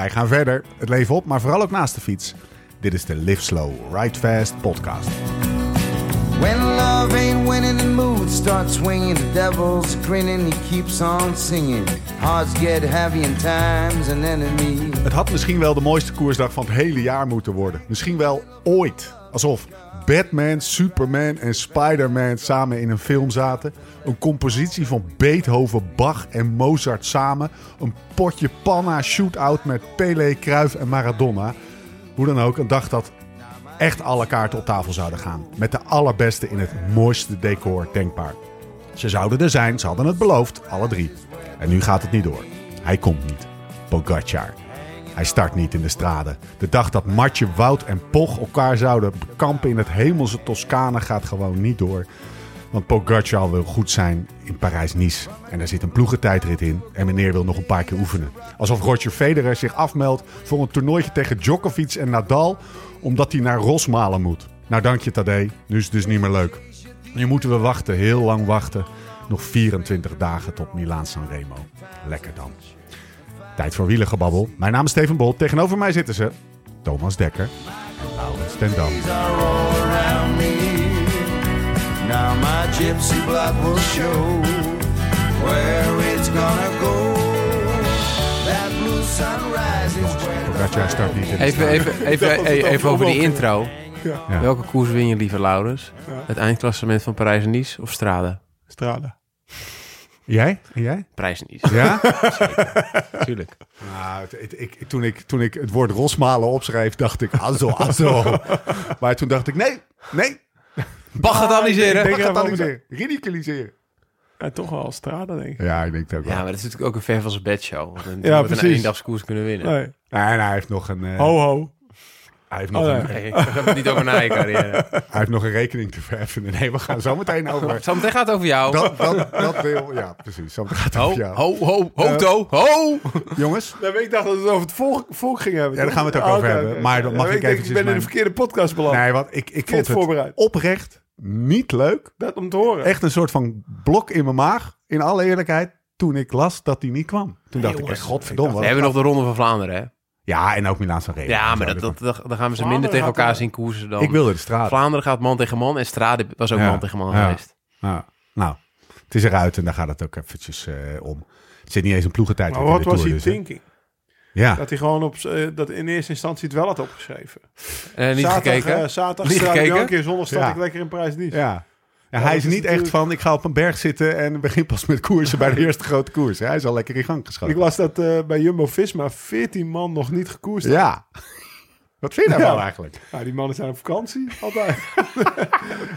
wij gaan verder, het leven op, maar vooral ook naast de fiets. Dit is de Live Slow, Ride Fast podcast. When love ain't winning, the mood starts swinging. The devil's grinning, he keeps on singing. Hearts get heavy and time's an enemy. Het had misschien wel de mooiste koersdag van het hele jaar moeten worden. Misschien wel ooit. Alsof Batman, Superman en Spider-Man samen in een film zaten. Een compositie van Beethoven, Bach en Mozart samen. Een potje panna shootout met Pele, Cruyff en Maradona. Hoe dan ook, een dag dat echt alle kaarten op tafel zouden gaan. Met de allerbeste in het mooiste decor denkbaar. Ze zouden er zijn, ze hadden het beloofd, alle drie. En nu gaat het niet door. Hij komt niet. Pogacar. Hij start niet in de straden. De dag dat Matje, Wout en Poch elkaar zouden bekampen in het hemelse Toscane gaat gewoon niet door. Want Pogacar wil goed zijn in Parijs-Nice. En daar zit een ploegentijdrit in. En meneer wil nog een paar keer oefenen. Alsof Roger Federer zich afmeldt voor een toernooitje tegen Djokovic en Nadal. Omdat hij naar Rosmalen moet. Nou dank je Tadej. Nu is het dus niet meer leuk. Nu moeten we wachten, heel lang wachten. Nog 24 dagen tot Milaan Sanremo. Lekker dan. Tijd voor wielengebabbel. Mijn naam is Steven Bol. Tegenover mij zitten ze Thomas Dekker en Laurens ten Dam. These are all around me. Now my gypsy blood will show where it's gonna go. That blue sunrise is where Pogacar start niet in de Even, even, even, even over die intro. Ja. Welke koers win je liever, Laurens? Het eindklassement van Parijs-Nice of Strade? Strade. Jij? En jij? Parijs-Nice, Ja? natuurlijk. Nou, het- ik, toen, ik, toen ik het woord Rosmalen opschreef, dacht ik, azo, azo. maar toen dacht ik, nee, nee. Bagatelliseren. Ik denk Bagatelliseren. Ridiculiseren. Ja, toch wel Strade, denk ik. Ja, ik denk het ook wel. Ja, maar dat is natuurlijk ook een ver van zijn bedshow. Want dan Ja, ja, een precies. eendagskoers kunnen winnen. Nee. Nee, en hij heeft nog een, eh, Ho, ho. Hij heeft nog Oh, een, nee. Nee, ik heb het niet over na je carrière. hij heeft nog een rekening te verheffen. Nee, we gaan zo meteen over... Zometeen gaat het over jou. Dat, dat, dat deel, ja, precies. Zo gaat het Ho, over jou. ho, ho, ho, to, ho! Jongens, Nee, maar ik dacht dat we het over het volk, volk gingen hebben. Ja, daar gaan we het ook Ah, over hebben. Maar dan mag Ja, ik denk, eventjes Ik ben in de verkeerde podcast beland. nee, want ik, ik vond het voorbereid. oprecht niet leuk. Dat om te horen. Echt een soort van blok in mijn maag, in alle eerlijkheid, toen ik las dat hij niet kwam. Toen dacht ik, echt, godverdomme. We hebben nog de Ronde van Vlaanderen, hè? Ja, en ook Milaan San Remo. Ja, En maar dat, dat, dat- dan gaan we ze Vlaanderen minder tegen elkaar zien koersen dan... Ik wilde de straat. Vlaanderen gaat man tegen man en Strade was ook Ja. man tegen man Ja. geweest. Ja. Nou, het is eruit en daar gaat het ook eventjes eh, om. Er zit niet eens een ploegentijd maar in wat de was hij dus, hè. thinking? Ja, Dat hij gewoon op, eh, dat in eerste instantie het wel had opgeschreven. Eh, niet zaterdag, gekeken? zaterdag Niet gekeken? Bianchi, zondag stond ik lekker in prijs niet. ja. Ja, hij is is niet echt van, ik ga op een berg zitten en begin pas met koersen bij de eerste grote koers. Hij is al lekker in gang geschoten. Ik las dat eh, bij Jumbo-Visma 14 man nog niet gekoerst. Ja. Wat vind je daarvan Ja. eigenlijk? Nou, die mannen zijn op vakantie, altijd.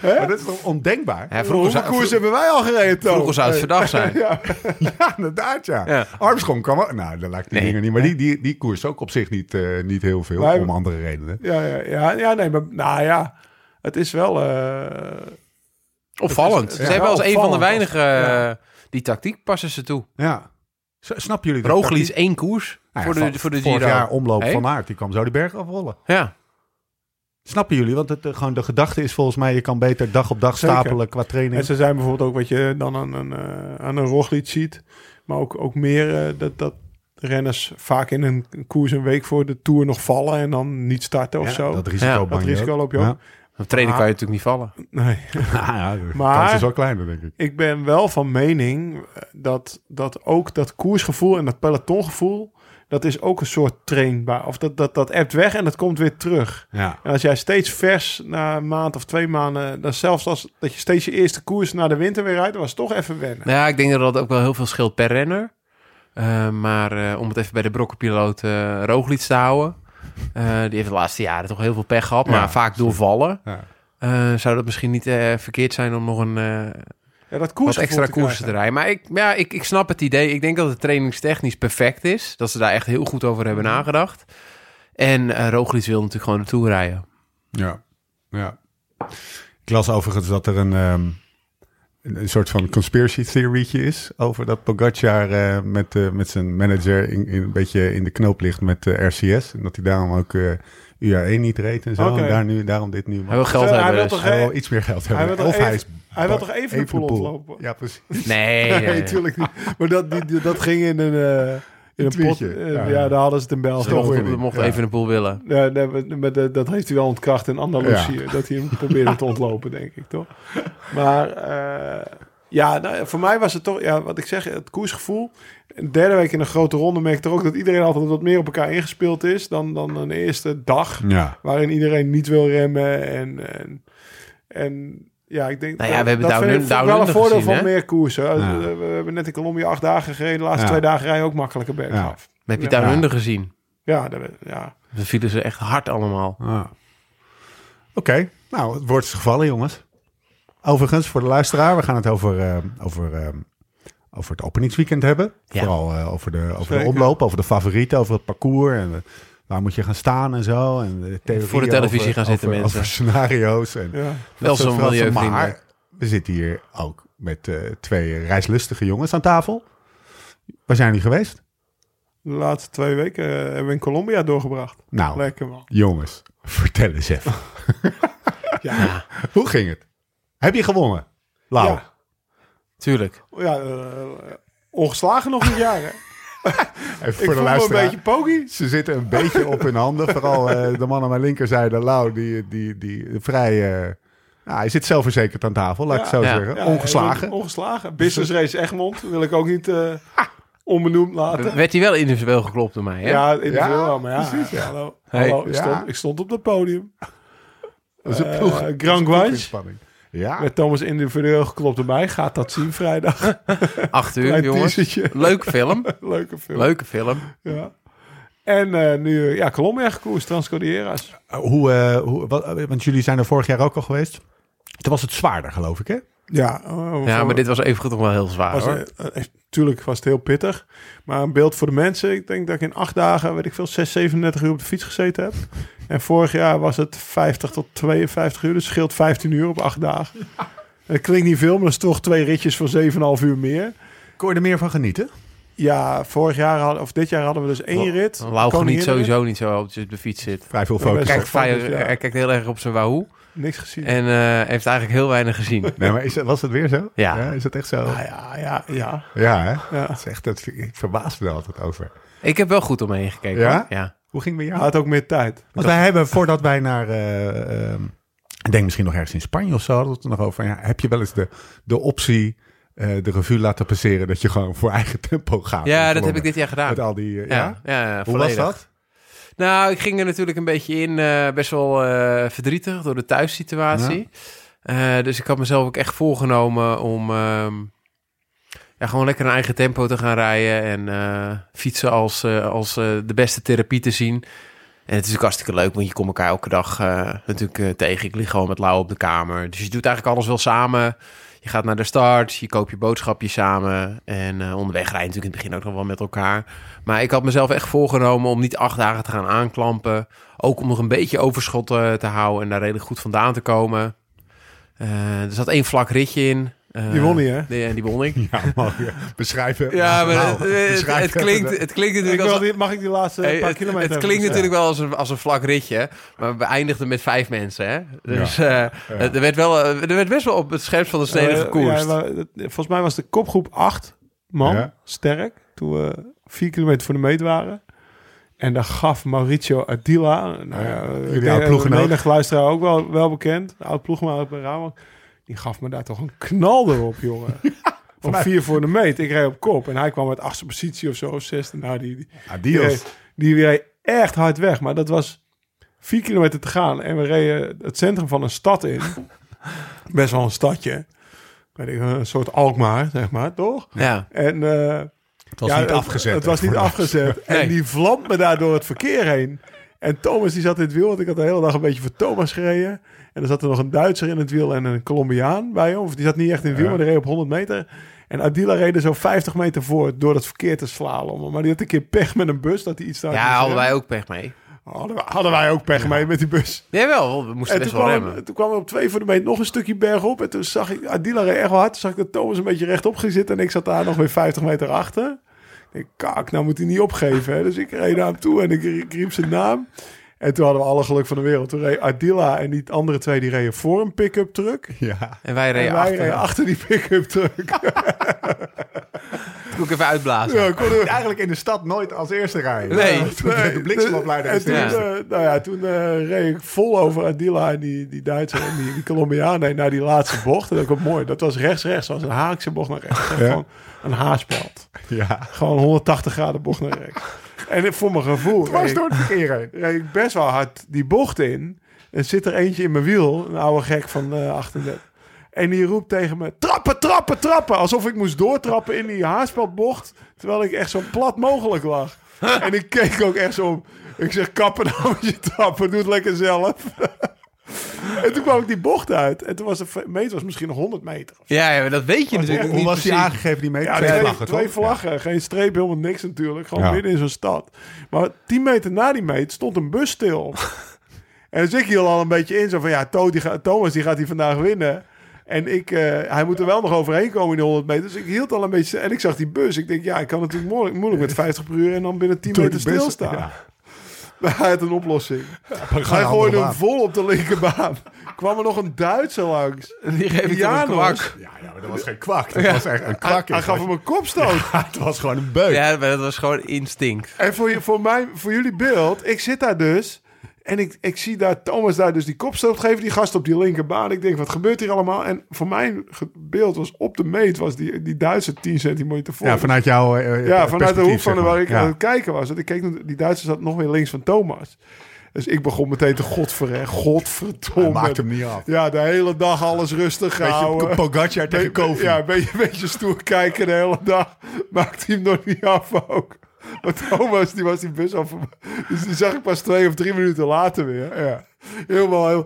Maar dat is toch ondenkbaar? Ja, vroeger, Hoeveel koers hebben wij al gereden, Toon? vroeger zou het verdacht zijn. Ja. Ja, inderdaad, ja. Ja. Armstrong kwam ook... Nou, dat lijkt die Nee. dingen niet. Maar die, die, die koers ook op zich niet, eh, niet heel veel, Wij- om andere redenen. Ja, ja, ja, ja, nee, maar nou ja, het is wel. eh, Opvallend. Ze hebben als een van de weinigen Ja. eh, die tactiek passen ze toe. Ja. S- Snappen jullie dat? Roglic één koers Nou ja, voor, de, voor de Vorig jaar omloop Hey? van Aert, die kwam zo die berg afrollen. Ja. Snappen jullie? Want het, eh, gewoon de gedachte is volgens mij, je kan beter dag op dag Zeker. stapelen qua training. en ze zijn bijvoorbeeld ook wat je dan aan een, eh, aan een Roglic ziet, maar ook, ook meer dat, dat renners vaak in een koers een week voor de Tour nog vallen en dan niet starten of Ja, zo. Dat risico Ja, bang dat risico loop je ook. Op training Ah. kan je natuurlijk niet vallen. Nee. Ja, ja, de Maar- kans is wel kleiner, denk ik. Ik ben wel van mening eh, dat, dat ook dat koersgevoel en dat pelotongevoel, dat is ook een soort trainbaar. Of dat, dat, dat ebt weg en dat komt weer terug. Ja. En als jij steeds vers na een maand of twee maanden, dan zelfs als dat je steeds je eerste koers naar de winter weer rijdt, dan was het toch even wennen. Ja, ik denk dat dat ook wel heel veel scheelt per renner. Eh, maar eh, om het even bij de brokkenpiloot eh Roglic te houden. Eh, die heeft de laatste jaren toch heel veel pech gehad, maar Ja, vaak doorvallen. Ja. Eh, zou dat misschien niet eh, verkeerd zijn om nog een Ja, dat wat koersgevoel extra te koersen te rijden? Maar ik, ja, ik, ik snap het idee. Ik denk dat het trainingstechnisch perfect is. Dat ze daar echt heel goed over hebben nagedacht. En eh Roglic wil natuurlijk gewoon naartoe rijden. Ja, ja. Ik las overigens dat er een, ehm, een, een soort van conspiracy theorietje is over dat Pogacar eh, met, eh, met zijn manager in, in, een beetje in de knoop ligt met de RCS. En dat hij daarom ook eh UAE niet reed en zo. En daar nu, daarom dit nu. Hij wil geld Hij hebben. wil dus. toch- Hij wil iets meer geld Hij hebben. wil toch of hij even- is hij wil toch even de poel ontlopen? Ja, precies. Nee, nee, Nee, nee. natuurlijk niet. Maar dat, die, die- dat ging in een, eh, in een tweetje. eh, Ja, ja, ja. daar hadden ze het in België. Toch We mochten. Ja. even een poel willen. Ja, nee, maar- maar dat, dat heeft hij wel ontkracht in Andalusië. Dat hij hem probeerde te ontlopen, denk ik, toch? Maar eh, ja, nou, voor mij was het toch... Ja, wat ik zeg, het koersgevoel. Een derde week in een grote ronde merk ik toch ook... dat iedereen altijd wat meer op elkaar ingespeeld is... dan, dan een eerste dag... Ja. waarin iedereen niet wil remmen. En, en, en ja, ik denk... Nou ja, we hebben dat Down vind wel een voordeel gezien, van hè? meer koersen. Ja. We, hebben net in Colombia acht dagen gereden. De laatste Ja. twee dagen rijden ook makkelijker bergaf. Heb je Ja. daar Ja. Under gezien? Ja, dat, ja. Dan vielen ze echt hard allemaal. Oké, nou, het woord is gevallen, jongens. Overigens, voor de luisteraar, we gaan het over, eh, over, eh, over het openingsweekend hebben. Ja. Vooral eh, over, de, over de omloop, over de favorieten, over het parcours. En eh, waar moet je gaan staan en zo. En Voor de televisie over- gaan zitten, over, mensen. Over scenario's. En ja. Wel zo'n milieuvrienden. Maar we zitten hier ook met eh, twee reislustige jongens aan tafel. Waar zijn jullie geweest? De laatste twee weken eh, hebben we in Colombia doorgebracht. Nou, Lekker man. jongens, vertel eens even. Ja, Hoe ging het? Heb je gewonnen? Lau. Ja, tuurlijk. ja eh, ongeslagen nog een jaar. Hè? Even Ik voor voel de me een luisteraar. beetje pogie. Ze zitten een beetje op hun handen. Vooral eh, de man aan mijn linkerzijde, Lau, die, die, die vrij... eh, nou, hij zit zelfverzekerd aan tafel, laat ik het zo Ja. zeggen. Ja, Ongeslagen. Ongeslagen. Business race Egmond wil ik ook niet eh, onbenoemd laten. Werd hij wel individueel geklopt door mij, hè? Ja, individueel Ja, wel, maar ja. precies, ja. Hallo, Hey. hallo ik, Ja. stond, ik stond op het podium. Dat is een ploeg. Grand Ja, Met Thomas individueel geklopt erbij. Gaat dat zien vrijdag. Acht uur, Klein jongens. teasertje. Leuke film. Leuke film. Leuke film. Ja. En eh, nu, eh, ja, Colombia gekoerst, Transcordilleras. Uh, hoe, eh, hoe, wat, eh, want jullie zijn er vorig jaar ook al geweest. Toen was het zwaarder, geloof ik, hè? Ja, Ja, maar dit was even nog wel heel zwaar, was, hoor. eh, eh, tuurlijk was het heel pittig. Maar een beeld voor de mensen. Ik denk dat ik in acht dagen, weet ik veel, 6, 37 uur op de fiets gezeten heb. En vorig jaar was het 50 tot 52 uur. Dus scheelt 15 uur op acht dagen. Het klinkt niet veel, maar dat is toch twee ritjes van 7,5 uur meer. Kon je er meer van genieten? Ja, vorig jaar hadden, of dit jaar hadden we dus één rit. Lau geniet Koninginrit. sowieso niet zo als je op de fiets zit. Vrij veel foto's. Kijkt ja. Hij kijkt heel erg op zijn wahoo. Niks gezien. En eh, heeft eigenlijk heel weinig gezien. Nee, maar is, was het weer zo? Ja. Is het echt zo? Ah, ja, ja, ja. Ja, hè? ja. Dat is echt, dat, ik verbaas me er altijd over. Ik heb wel goed omheen gekeken. Ja? hoor. ja. Hoe ging het met Hij jou? had ook meer tijd. Want wij hebben, voordat wij naar... eh, ehm, ik denk misschien nog ergens in Spanje of zo, hadden we het er nog over. Ja, heb je wel eens de, de optie, eh, de revue laten passeren... dat je gewoon voor eigen tempo gaat? Ja, dat heb ik dit jaar gedaan. Met al die... eh, ja, ja? ja, Hoe was dat? Nou, ik ging er natuurlijk een beetje in, eh, best wel eh, verdrietig door de thuissituatie. Eh, dus ik had mezelf ook echt voorgenomen om ehm, ja, gewoon lekker een eigen tempo te gaan rijden en eh, fietsen als, eh, als eh, de beste therapie te zien. En het is ook hartstikke leuk, want je komt elkaar elke dag natuurlijk tegen. Ik lig gewoon met Lau op de kamer. Dus je doet eigenlijk alles wel samen. Je gaat naar de start, je koopt je boodschapje samen. En onderweg rij natuurlijk in het begin ook nog wel met elkaar. Maar ik had mezelf echt voorgenomen om niet acht dagen te gaan aanklampen. Ook om nog een beetje overschot te houden en daar redelijk goed vandaan te komen. Eh, er zat één vlak ritje in. Eh, Die won hij, hè? Die, en die won ik. Ja, mag je beschrijven? Ja, maar Nou, het, klinkt, de- het klinkt Ik natuurlijk wil als... die, mag ik die laatste Hey, paar het, kilometer het klinkt natuurlijk wel als een, als een vlak ritje, maar we eindigden met vijf mensen. Hè? Dus eh, er, werd wel, eh, er werd best wel op het scherpst van de snede Eh, gekoerst. ja, maar volgens mij was de kopgroep acht man Ja. sterk. Toen we vier kilometer voor de meet waren. En daar gaf Mauricio Adila, nou ja, jullie ik oud-ploeggenoot. een menig luisteraar ook wel, wel bekend, oud ploegmaat bij Rabobank. Die gaf me daar toch een knal erop, jongen. Om vier voor de meet. Ik reed op kop. En hij kwam uit achtste positie of zo, of zesde. Nou, die, die, die, Adios. die reed echt hard weg. Maar dat was vier kilometer te gaan. En we reden het centrum van een stad in. Best wel een stadje. Een soort Alkmaar, zeg maar, toch? ja. En eh, Het was ja, niet afgezet. Het was niet afgezet. Nee. En die vlamt me daar door het verkeer heen. En Thomas die zat in het wiel, want ik had de hele dag een beetje voor Thomas gereden. En er zat er nog een Duitser in het wiel en een Colombiaan bij hem. Of die zat niet echt in het wiel, Ja. maar die reed op 100 meter. En Adila reed er zo 50 meter voor door het verkeer te slalommen. Maar die had een keer pech met een bus, dat hij iets hard ja, hadden wij ook pech mee. Hadden, wij ook pech mee met die bus. Nee, wel. We moesten En best wel kwam, remmen. toen kwam we op twee voor de meter nog een stukje berg op. En toen zag ik, Adila reed echt wel hard. Toen zag ik dat Thomas een beetje rechtop ging zitten. En ik zat daar nog weer 50 meter achter. Ik denk, kak, nou moet hij niet opgeven. Hè? Dus ik reed naar hem toe en ik, ik riep zijn naam. En toen hadden we alle geluk van de wereld. Toen reed Adila en die andere twee die reden voor een pick-up truck. Ja. En wij En reden wij achter. reden achter die pick-up truck. Toen ik even uitblazen. ja, konden we- Eigenlijk in de stad nooit als eerste rijden. Nee. Toen de bliksemafleider En toen, Ja. eh, nou ja, toen eh, reed ik vol over Adila en die, die Duitser en die, die Colombiaan naar die laatste bocht. En dat was mooi. Dat was rechts-rechts. Dat was een haakse bocht naar rechts. Echt Ja. Gewoon een haarspeld. Ja. Gewoon 180 graden bocht naar rechts. En voor mijn gevoel Dwars reed, door het verkeer heen. reed ik best wel hard die bocht in. En zit er eentje in mijn wiel, een oude gek van eh 38. En die roept tegen me, trappen, trappen, trappen. Alsof ik moest doortrappen in die haarspeldbocht. Terwijl ik echt zo plat mogelijk lag. en ik keek ook echt zo om. Ik zeg, kappen nou met je trappen, doe het lekker zelf. en toen kwam ik die bocht uit. En toen was de meet was misschien nog 100 meter. Ja, ja, dat weet je natuurlijk Hoe niet was die aangegeven, die meter? Ja, Twee twee, vlaggen, twee. Geen streep, helemaal niks natuurlijk. Gewoon Ja. midden in zo'n stad. Maar 10 meter na die meet stond een bus stil. en dus ik hield al een beetje in. Zo van, ja, To- die gaat- Thomas die gaat die vandaag winnen. En ik, eh, hij moet er wel nog overheen komen in de 100 meter. Dus ik hield al een beetje... En ik zag die bus. Ik denk, ja, ik kan natuurlijk moeilijk, moeilijk met 50 per uur... en dan binnen 10 Door meter stilstaan. ja. Maar hij had een oplossing. Hij gooide hem vol op de linkerbaan. kwam er nog een Duitser langs. Die geeft een kwak. Ja, ja, maar dat was geen kwak. Dat was echt een kwak. hij gaf hem een kopstoot. Het was gewoon een beuk. Ja, maar dat was gewoon instinct. En voor, je, voor, mij, voor jullie beeld, ik zit daar dus. En ik, ik zie daar Thomas daar dus die kopstoot geven, die gast op die linkerbaan. Ik denk, wat gebeurt hier allemaal? En voor mijn beeld was op de meet, was die, die Duitse 10 centimeter voor. Ja, vanuit jouw eh, ja, vanuit de hoek van zeg waar ik Ja. aan het kijken was. Ik keek, naar- die Duitser zat nog weer links van Thomas. Dus ik begon meteen te godverrecht, Hij godverdomme. maakt hem niet af. Ja, de hele dag alles rustig Beetje houden. Pogacar tegen Kofi. Ja, een beetje, een beetje stoer kijken de hele dag. Maakt hij hem nog niet af ook. Want Thomas, die was die bus af. Dus die zag ik pas twee of drie minuten later weer. Ja. Helemaal heel...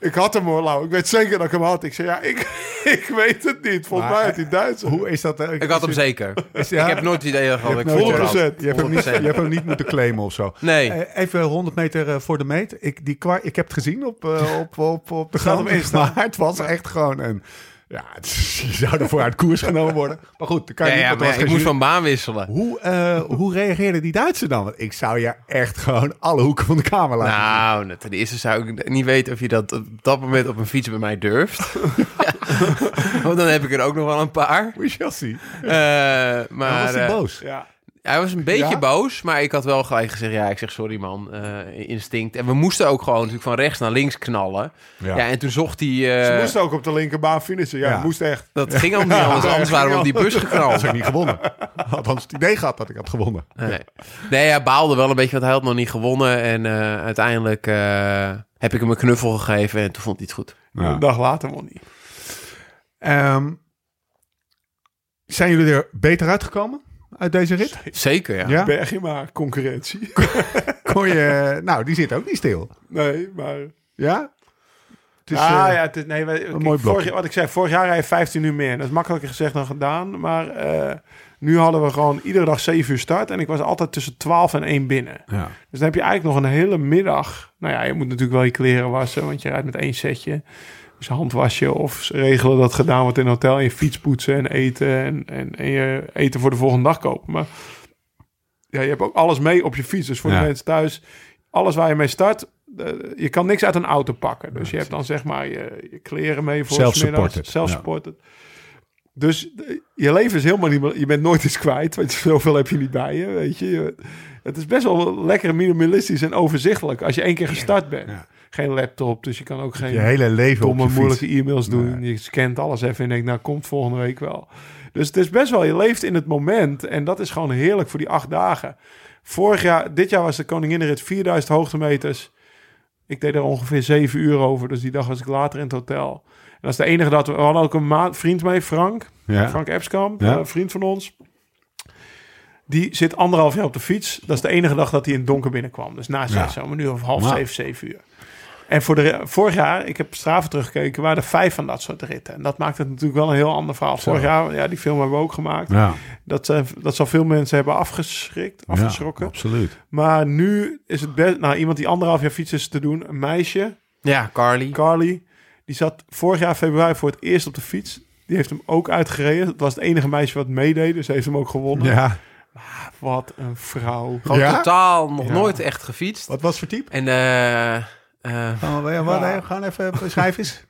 Ik had hem hoor, Lau. Ik weet zeker dat ik hem had. Ik zei, ja, ik, ik weet het niet. Volgens Maar, mij had hij Duits. Hoe is dat? eh, Ik had hem zeker. ja? Ik heb nooit het idee gehad ik nooit- voor 100%. had. Je hebt, hem niet, 100%. je hebt hem niet moeten claimen of zo. Nee. Eh, even 100 meter eh, voor de meet. Ik, die ik heb het gezien op, op, op, op de. Maar het was echt gewoon een... Ja, het is- je zou ervoor uit koers genomen worden. Maar goed, dan kan je Ja, niet. ja, maar ik moest van baan wisselen. Hoe, eh, hoe reageerde die Duitser dan? Want ik zou je echt gewoon alle hoeken van de kamer laten zien. Nou, nou, ten eerste zou ik niet weten of je dat op dat moment op een fiets bij mij durft. Ja. Want dan heb ik er ook nog wel een paar. We shall see. Eh, Maar maar was hij eh, boos? Ja. Hij was een beetje Ja? boos, maar ik had wel gelijk gezegd: ja, ik zeg sorry man, eh, instinct. En we moesten ook gewoon natuurlijk van rechts naar links knallen. Ja, Ja. en toen zocht hij. Ze eh, moest ook op de linkerbaan finishen. Ja, Ja. moest echt. dat ging al niet anders, anders waren we op die bus geknald. Had ik niet gewonnen. Althans, het idee gehad dat ik had gewonnen. Nee, nee hij baalde wel een beetje, want hij had nog niet gewonnen. En eh, uiteindelijk eh, heb ik hem een knuffel gegeven en toen vond hij het goed. Ja. Een dag later won hij. Ehm, zijn jullie er beter uitgekomen uit deze rit? Zeker, ja. Ja? Bergima, concurrentie. Kon je, nou, die zit ook niet stil. nee, maar... Ja? Het is, ah eh, ja, het is, nee, we- kijk, mooi vorig, blokje. jaar- wat ik zei, vorig jaar rij je 15 uur meer. Dat is makkelijker gezegd dan gedaan. Maar eh, nu hadden we gewoon iedere dag 7 uur start. En ik was altijd tussen 12 en 1 binnen. ja. Dus dan heb je eigenlijk nog een hele middag. Nou ja, je moet natuurlijk wel je kleren wassen, want je rijdt met één setje. Dus handwasje of regelen dat gedaan wordt in een hotel. En je fiets poetsen en eten en, en, en je eten voor de volgende dag kopen. Maar ja, je hebt ook alles mee op je fiets. Dus voor Ja. de mensen thuis, alles waar je mee start, eh, je kan niks uit een auto pakken. Dus je hebt dan zeg maar je, je kleren mee voor Self-supported, smiddags. Self-supported. Dus eh, je leven is helemaal niet. Je bent nooit iets kwijt, want zoveel heb je niet bij je, weet. Je- Het is best wel lekker minimalistisch en overzichtelijk als je één keer gestart bent. Ja. Geen laptop, dus je kan ook geen Je hele leven op domme, moeilijke e-mails doen. Je scant alles even en denkt, nou, komt volgende week wel. Dus het is best wel, je leeft in het moment. En dat is gewoon heerlijk voor die acht dagen. Vorig jaar, dit jaar was de Koninginnenrit 4000 hoogtemeters. Ik deed er ongeveer zeven uur over. Dus die dag was ik later in het hotel. En dat is de enige dat we... We hadden ook een maat, vriend mee, Frank. Ja. Frank Epskamp, Ja. een vriend van ons. Die zit anderhalf jaar op de fiets. Dat is de enige dag dat hij in het donker binnenkwam. Dus na zes, Ja. een uur of half Nou. zeven, zeven uur. En voor de, vorig jaar, ik heb straven teruggekeken, waren er vijf van dat soort ritten. En dat maakt het natuurlijk wel een heel ander verhaal. Vorig jaar, ja, die film hebben we ook gemaakt. Ja, Dat, zijn, dat zal veel mensen hebben afgeschrikt, afgeschrokken. Ja, absoluut. Maar nu is het best... Nou, iemand die anderhalf jaar fiets is te doen. Een meisje, Ja, Carly. Carly. Die zat vorig jaar februari voor het eerst op de fiets. Die heeft hem ook uitgereden. Het was het enige meisje wat meedeed, dus heeft hem ook gewonnen. Ja. Wat een vrouw. Gewoon Ja? totaal nog Ja. nooit echt gefietst. Wat was voor type? En eh, eh, Oh, ja, wat, nee, Gewoon even beschrijf eens.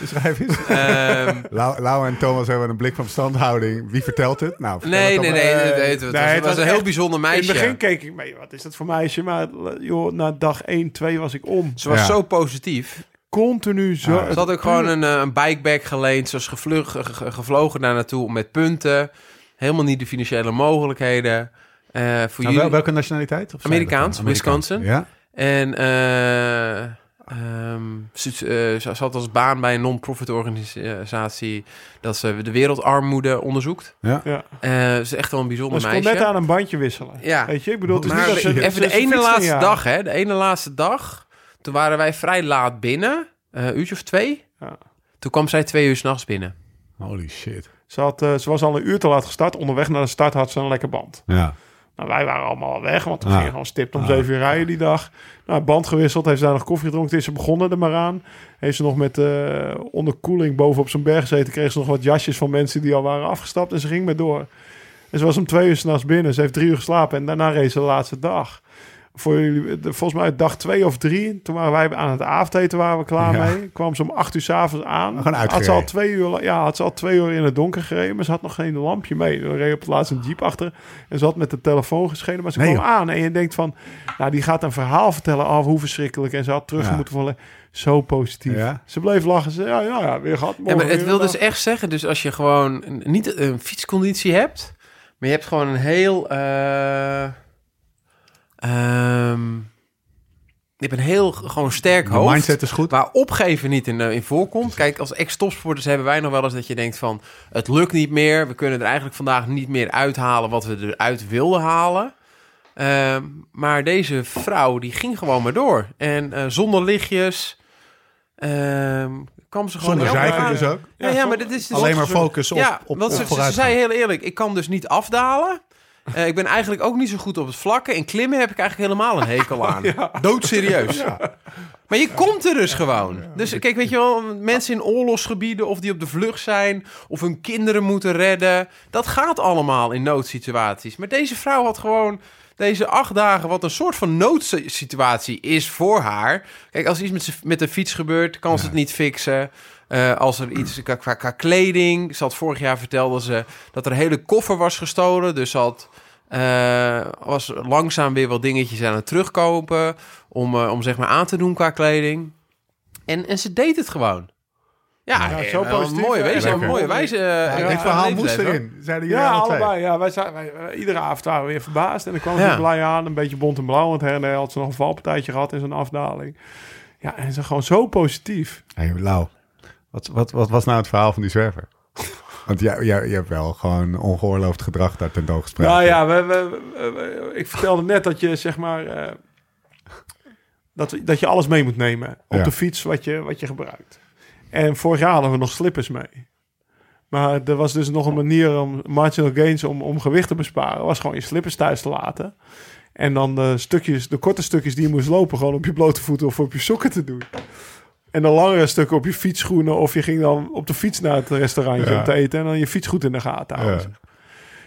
Beschrijf eens. ehm, Lau, Lau en Thomas hebben een blik van verstandhouding. Wie vertelt het? Nou, vertel nee, het nee, dan nee, nee, nee, het, was, nee, het het was was een heel bijzonder In meisje. het begin keek ik mee, wat is dat voor meisje? Maar joh, na dag 1, 2 was ik om. Ze was Ja. zo positief. Continu zo. Ah, Ze had ook gewoon een, eh, een bikebag geleend. Ze was gevlug, ge- ge- gevlogen daar naartoe met punten. Helemaal niet de financiële mogelijkheden. Eh, voor Nou, jullie... wel- welke nationaliteit? Of Amerikaans, dan? Wisconsin. Ja. En eh, ehm, ze, eh, ze had als baan bij een non-profit organisatie dat ze de wereldarmoede onderzoekt. Ja. Eh ze is echt wel een bijzonder Maar ze kon meisje. net aan een bandje wisselen. Ja. Weet je, ik bedoel, het is maar niet dat ze... even de ene laatste dag, hè? De ene laatste dag. Toen waren wij vrij laat binnen. eh, Een uurtje of twee. Ja. Toen kwam zij twee uur s'nachts binnen. Holy shit. Ze, had, eh, ze was al een uur te laat gestart. Onderweg naar de start had ze een lekker band. Ja. Nou, wij waren allemaal al weg, want we gingen gewoon stipt om zeven uur rijden die dag. Nou, band gewisseld, heeft ze daar nog koffie gedronken. Is ze begonnen er maar aan. Heeft ze nog met eh onderkoeling boven op zo'n berg gezeten. Kreeg ze nog wat jasjes van mensen die al waren afgestapt. En ze ging maar door. En ze was om twee uur s'nachts binnen. Ze heeft drie uur geslapen en daarna reed ze de laatste dag. Voor jullie, de- volgens mij dag twee of drie. Toen waren wij aan het avondeten, waren we klaar Ja. mee. Kwam ze om acht uur s'avonds aan. Gewoon had ze al twee uur, ja, had ze al twee uur in het donker gereden, maar ze had nog geen lampje mee. Er reed op het laatst een jeep achter en ze had met de telefoon geschenen, maar ze Nee, kwam aan en je denkt van, nou, die gaat een verhaal vertellen af hoe verschrikkelijk en ze had terug Ja. moeten vallen. Zo positief. Ja. Ze bleef lachen. Ze, ja, ja, ja, weer gehad. Maar het wil dus echt zeggen, dus als je gewoon niet een fietsconditie hebt, maar je hebt gewoon een heel, eh, ehm, hebt een heel gewoon sterk De hoofd. mindset is goed. Waar opgeven niet in, eh, in voorkomt. Kijk, als ex-topsporters hebben wij nog wel eens dat je denkt van... het lukt niet meer. We kunnen er eigenlijk vandaag niet meer uithalen wat we eruit wilden halen. Ehm, maar deze vrouw, die ging gewoon maar door. En eh, zonder lichtjes... ehm, kwam ze gewoon... Zonder zeiken dus ook. Ja, ja, maar dit is dus Alleen maar focus op, ja, op, op ze, zei heel eerlijk, ik kan dus niet afdalen. Eh, ik ben eigenlijk ook niet zo goed op het vlakken. En klimmen heb ik eigenlijk helemaal een hekel aan. Doodserieus. Maar je komt er dus gewoon. Dus kijk, weet je wel, mensen in oorlogsgebieden... of die op de vlucht zijn, of hun kinderen moeten redden... dat gaat allemaal in noodsituaties. Maar deze vrouw had gewoon deze acht dagen... wat een soort van noodsituatie is voor haar. Kijk, als er iets met, met de fiets gebeurt, kan ze het niet fixen... Eh, als er iets qua, qua, qua kleding. Ze had vorig jaar vertelde ze dat er een hele koffer was gestolen. Dus ze had, eh, was langzaam weer wat dingetjes aan het terugkopen. Om, eh, om zeg maar aan te doen qua kleding. En, en ze deed het gewoon. Ja, Ja, eh, zo wel positief, een mooie. Lekker. Een mooie wijze. Ja, eh, dit eh, verhaal moest erin. Zeiden jullie Ja, allebei. Ja, wij zijn, wij, wij- iedere avond waren we weer verbaasd. En dan kwam ze blij aan. Een beetje bont en blauw. Want her had ze nog een valpartijtje gehad in zo'n afdaling. Ja, en ze gewoon zo positief. Hey, Lau, wat, wat, wat was nou het verhaal van die zwerver? Want jij, jij, je hebt wel gewoon ongeoorloofd gedrag daar tentoongespreid. Nou ja, we, we, we- ik vertelde net dat je zeg maar... eh, dat, dat je alles mee moet nemen op Ja. de fiets wat je, wat je gebruikt. En vorig jaar hadden we nog slippers mee. Maar er was dus nog een manier om marginal gains om, om gewicht te besparen. was gewoon je slippers thuis te laten. En dan de stukjes, de korte stukjes die je moest lopen, gewoon op je blote voeten of op je sokken te doen. En de langere stukken op je fietsschoenen. Of je ging dan op de fiets naar het restaurantje Ja. om te eten. En dan je fiets goed in de gaten houden. Ja.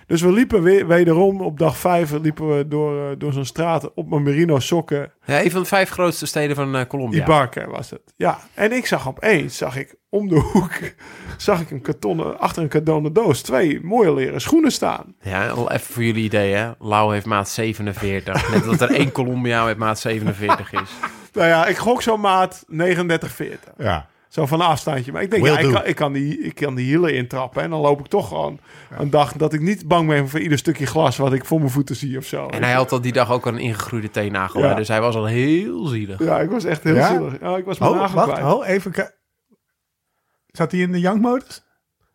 Dus we liepen weer, wederom op dag vijf liepen we door, eh, door zo'n straat op mijn merino sokken. Ja, een van de vijf grootste steden van eh, Colombia. Ibarca was het. Ja, en ik zag opeens, zag ik om de hoek, zag ik een kartonnen, achter een kartonnen doos, twee mooie leren schoenen staan. Ja, al even voor jullie idee, hè. Lau heeft maat 47. Net dat er één Colombiaan met maat 47 is. Nou ja, ik gok zo'n maat 39, 40. Ja. Zo van een afstandje. Maar ik denk, Will ja, ik kan, ik, kan die, ik kan die hielen intrappen. En dan loop ik toch gewoon een dag dat ik niet bang ben voor ieder stukje glas wat ik voor mijn voeten zie of zo. En hij had al die dag ook al een ingegroeide teennagel. Ja. Dus hij was al heel zielig. Ja, ik was echt heel Ja? zielig. Ja, ik was mijn Oh, nagel wacht, kwijt. oh, even Zat hij in de jankmodus?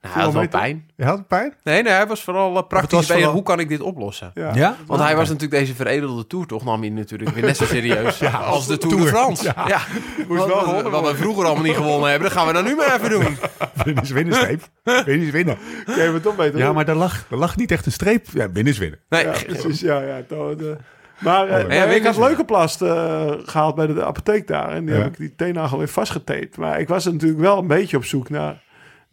Nou, hij had wel pijn. Je had pijn? Nee, nee, hij was vooral eh, praktisch was vooral- Hoe kan ik dit oplossen? Ja. Want hij was natuurlijk deze veredelde tour toch nam hij natuurlijk weer net zo serieus als de Tour de. France. Ja, Moest wel wat, gewonnen wat we vroeger allemaal niet gewonnen hebben, dat gaan we dan nu maar even doen. Winnen is winnen, streep. Winnen is winnen. Toch beter Ja, maar er lag, er lag niet echt een streep. Ja, winnen is winnen. Nee, Ja, precies. Ja, ja. toch, de- Maar eh, Oh, ja. nee, ik had Ja, leukenplast eh gehaald bij de, de apotheek daar. En die Ja. heb ik die teennagel weer vastgetaped. Maar ik was natuurlijk wel een beetje op zoek naar,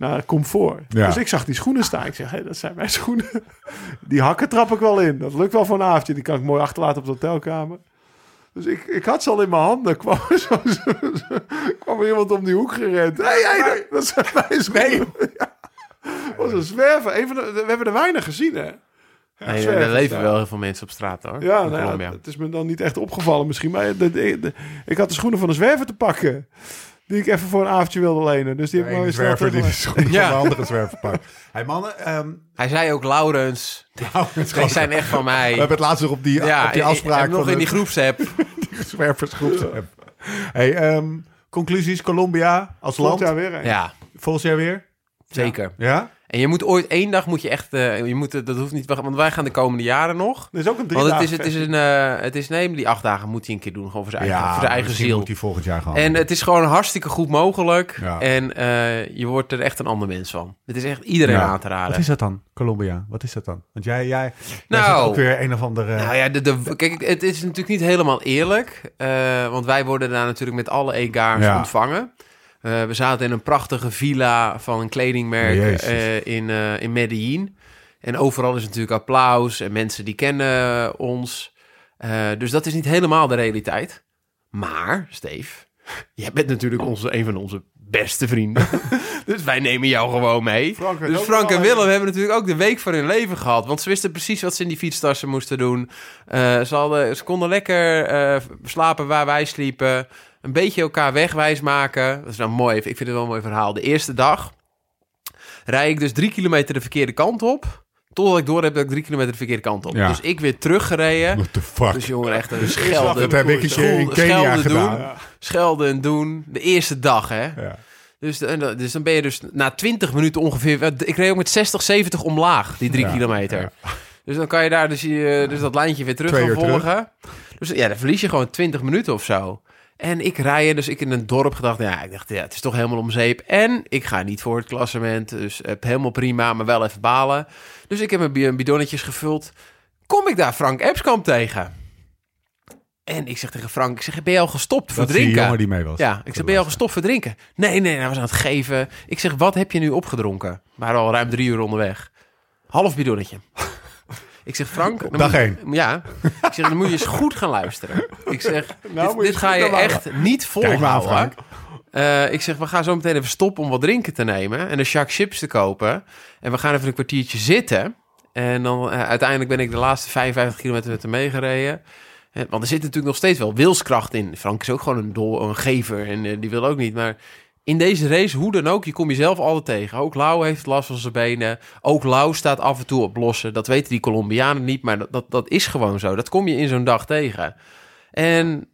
naar comfort. Ja. Dus ik zag die schoenen staan. Ik zeg, hé, dat zijn mijn schoenen. Die hakken trap ik wel in. Dat lukt wel voor een avondje. Die kan ik mooi achterlaten op de hotelkamer. Dus ik, ik had ze al in mijn handen. Kwam er, zo, zo- zo- kwam er iemand om die hoek gerend. Hé, hey, hey, dat zijn mijn schoenen. Ja. was een zwerver. De, we hebben er weinig gezien, hè? Nee, er leven wel heel veel mensen op straat hoor. Ja, nou ja, het is me dan niet echt opgevallen misschien. Maar de, de- de- ik had de schoenen van een zwerver te pakken. Die ik even voor een avondje wilde lenen. Dus die heb ik maar weer zwerver die de teruggelegd. schoenen Ja. van de andere zwerver pakt. Hey mannen, ehm, Hij zei ook, Laurens, is die zijn echt van mij. we hebben het laatst nog op die, ja, op die afspraak nog van in de die groepsapp. zwerversgroep. Hey, ehm, conclusies, Colombia als Volgend land. jaar weer. Ja, Volgend jaar weer? zeker. Ja? En je moet ooit één dag moet je echt, eh, je moet, dat hoeft niet, want wij gaan de komende jaren nog. Er is ook een drie Want het is, het is een, eh, het is nee, die acht dagen moet hij een keer doen, gewoon voor zijn eigen, voor zijn eigen ziel. moet hij volgend jaar gaan. En het is gewoon hartstikke goed mogelijk. Ja. En eh, je wordt er echt een ander mens van. Het is echt iedereen Ja. aan te raden. Wat is dat dan, Colombia? Wat is dat dan? Want jij, jij, jij Nou. ook weer een of andere... Nou ja, de, de, kijk, het is natuurlijk niet helemaal eerlijk. eh, want wij worden daar natuurlijk met alle egaars Ja. ontvangen. Eh, we zaten in een prachtige villa van een kledingmerk Jezus. eh, in, eh in Medellin. En overal is natuurlijk applaus en mensen die kennen ons. Dus dat is niet helemaal de realiteit. Maar, Steve, jij bent natuurlijk onze, een van onze beste vrienden. dus wij nemen jou gewoon mee. Frank dus Frank en even. Willem hebben natuurlijk ook de week van hun leven gehad. Want ze wisten precies wat ze in die fietstassen moesten doen. Ze, hadden, ze konden lekker slapen waar wij sliepen. Een beetje elkaar wegwijs maken. Dat is nou mooi. Ik vind het wel een mooi verhaal. De eerste dag rijd ik dus drie kilometer de verkeerde kant op. Totdat ik door heb dat ik drie kilometer de verkeerde kant op. Ja. Dus ik weer teruggereden. What the fuck? Dus jongen, echt een schelden. dat heb ik een keer in Schelden Kenia doen. gedaan. Ja. Schelden en doen. De eerste dag, hè. Ja. Dus, en dan- dus dan ben je dus na 20 minuten ongeveer... Ik reed ook met 60, 70 omlaag, die drie Ja, kilometer. Dus dan kan je daar dus, je, dus dat lijntje weer gaan terug. volgen. Dus ja, dan verlies je gewoon 20 minuten of zo. En ik rij, dus ik in een dorp gedacht... Ja, ik dacht, ja, het is toch helemaal om zeep. En ik ga niet voor het klassement. Dus eh, helemaal prima, maar wel even balen. Dus ik heb mijn bi- bidonnetjes gevuld. Kom ik daar Frank Epskamp tegen? En ik zeg tegen Frank, ik zeg, ben je al gestopt voor Dat die drinken? jongen die mee was. Ja, ik zeg, ben je al gestopt voor drinken? Nee, nee, hij was aan het geven. Ik zeg, wat heb je nu opgedronken? We waren al ruim drie uur onderweg. Half bidonnetje. Ik zeg, Frank... dan Dag één. Ja. Ik zeg, dan moet je eens goed gaan luisteren. Ik zeg, Nou, dit, ga je echt niet Kijk maar aan, volhouden. Eh, ik zeg, we gaan zo meteen even stoppen om wat drinken te nemen. En een Jacques chips te kopen. En we gaan even een kwartiertje zitten. En dan eh, uiteindelijk ben ik de laatste 55 kilometer met hem meegereden. Eh, Want er zit natuurlijk nog steeds wel wilskracht in. Frank is ook gewoon een, dol, een gever en die wil ook niet. Maar in deze race, hoe dan ook, je komt jezelf altijd tegen. Ook Lau heeft last van zijn benen. Ook Lau staat af en toe op lossen. Dat weten die Colombianen niet, maar dat, dat, dat is gewoon zo. Dat kom je in zo'n dag tegen. En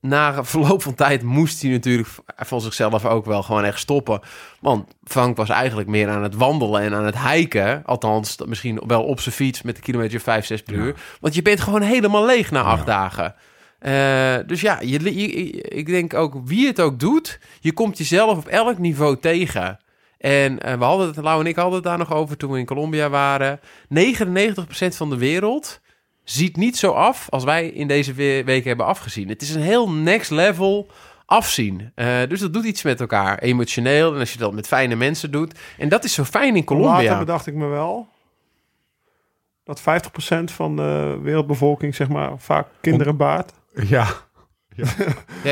na verloop van tijd moest hij natuurlijk van zichzelf ook wel gewoon echt stoppen. Want Frank was eigenlijk meer aan het wandelen en aan het hiken. Althans, misschien wel op zijn fiets met een kilometer 5, 6 per uur. Want je bent gewoon helemaal leeg na acht dagen. Eh, dus ja, je, je- ik denk ook wie het ook doet, je komt jezelf op elk niveau tegen. En eh, we hadden het, Lau en ik hadden het daar nog over toen we in Colombia waren. 99% van de wereld ziet niet zo af als wij in deze we- week hebben afgezien. Het is een heel next level afzien. Eh, dus dat doet iets met elkaar, emotioneel. En als je dat met fijne mensen doet. En dat is zo fijn in Later Colombia. bedacht ik me wel dat 50% van de wereldbevolking, zeg maar, vaak kinderen baart. Ja. Ja,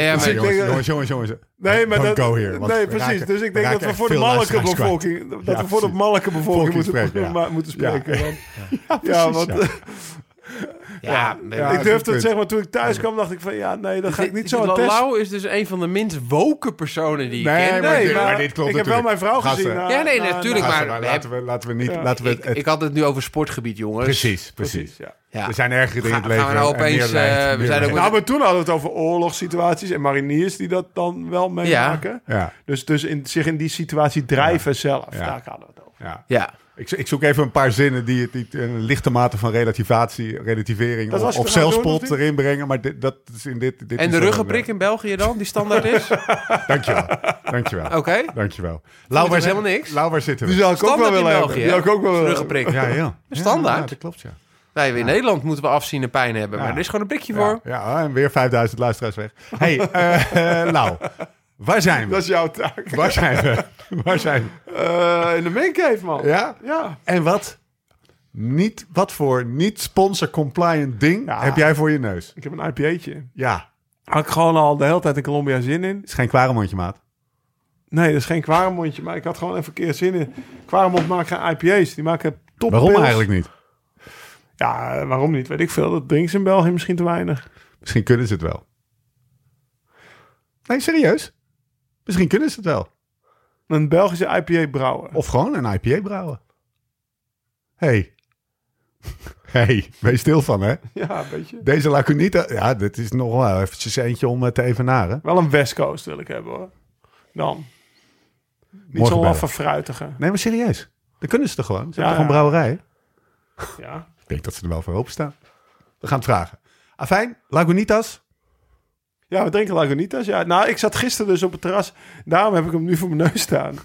ja, Dus maar, ik jongens, jongens, jongens, jongens. Nee, maar Don't dat, go here, nee precies. raken- dus ik denk dat we voor de mannelijke bevolking, dat Ja, we voor de mannelijke bevolking Volking moeten, spreken, ja. moeten Ja. spreken. want- Ja, Ja, precies, want ja. ja, Ja, Ja, ik durfde het zeg maar toen ik thuis kwam, dacht ik van ja, nee, dan ga ik niet zo aan testen. Lau is dus een van de minst woke personen die ik Nee, ken. maar Nee, maar, maar dit klopt ik heb wel mijn vrouw Gasten. gezien. na- Ja, nee, na- natuurlijk, na- Gasten, maar- laten, we, laten we niet... Ja. Laten we ik, het, ik had het nu over sportgebied, jongens. precies, precies. ja. Ja. Er zijn ergere dingen in het Gaan- leven. gaan we nou en opeens, eh, we zijn ook. Nou, maar toen hadden we het over oorlogssituaties en mariniers die dat dan wel meemaken. Ja, Dus, dus in, zich in die situatie drijven zelf. Ja. Daar hadden we het over. ja. Ik, ik zoek even een paar zinnen die, het- die een lichte mate van relativatie, relativering Dat of, zelfspot erin brengen. Maar dit, dat is in dit, dit En de ruggenprik in België dan, die standaard is? Oké. eh, Dankjewel, dankjewel, dankjewel. Lau, waar, helemaal niks. Lau, waar zitten we? Die zou ik ook wel Standaard in willen België, hebben. Die hè? zou ik ook wel willen Ruggenprik. ja, ja. Standaard. Ja, dat klopt, ja. Nee, in Nederland moeten we afzien en pijn hebben. Maar Ja. er is gewoon een prikje Ja, voor. ja, en weer 5000 luisteraars weg. hey, eh, eh, Lau, waar zijn Dat we? is jouw taak. Waar zijn we? Waar zijn we? Eh, in de maincave, man. Ja? Ja. En wat? Niet, wat voor niet-sponsor-compliant ding Ja. heb jij voor je neus? Ik heb een IPA'tje. Ja, Had ik gewoon al de hele tijd in Colombia zin in. is geen kwaremondje, maat. Nee, dat is geen Quaremondje, maar ik had gewoon even een keer zin in. Quaremond maakt geen IPA's. Die maken top Waarom pils. eigenlijk niet? Ja, waarom niet? Weet ik veel. Dat drinken ze in België misschien te weinig. Misschien kunnen ze het wel. Nee, serieus? Misschien kunnen ze het wel. Een Belgische IPA brouwen. Of gewoon een IPA brouwen. hey. hey, wees stil van, hè? Ja, een beetje. Deze Lacunita, ja, dit is nog wel eventjes eentje om eh, te evenaren. Wel een West Coast wil ik hebben hoor. Dan. Niet zo'n laffe fruitige. Nee, maar serieus. Dan kunnen ze toch gewoon? Ze Ja, hebben een brouwerij? Ja. Ik denk dat ze er wel voor openstaan. We gaan het vragen. Afijn, Lagunitas. Ja, we drinken Lagunitas. Ja, nou, ik zat gisteren dus op het terras. Daarom heb ik hem nu voor mijn neus staan.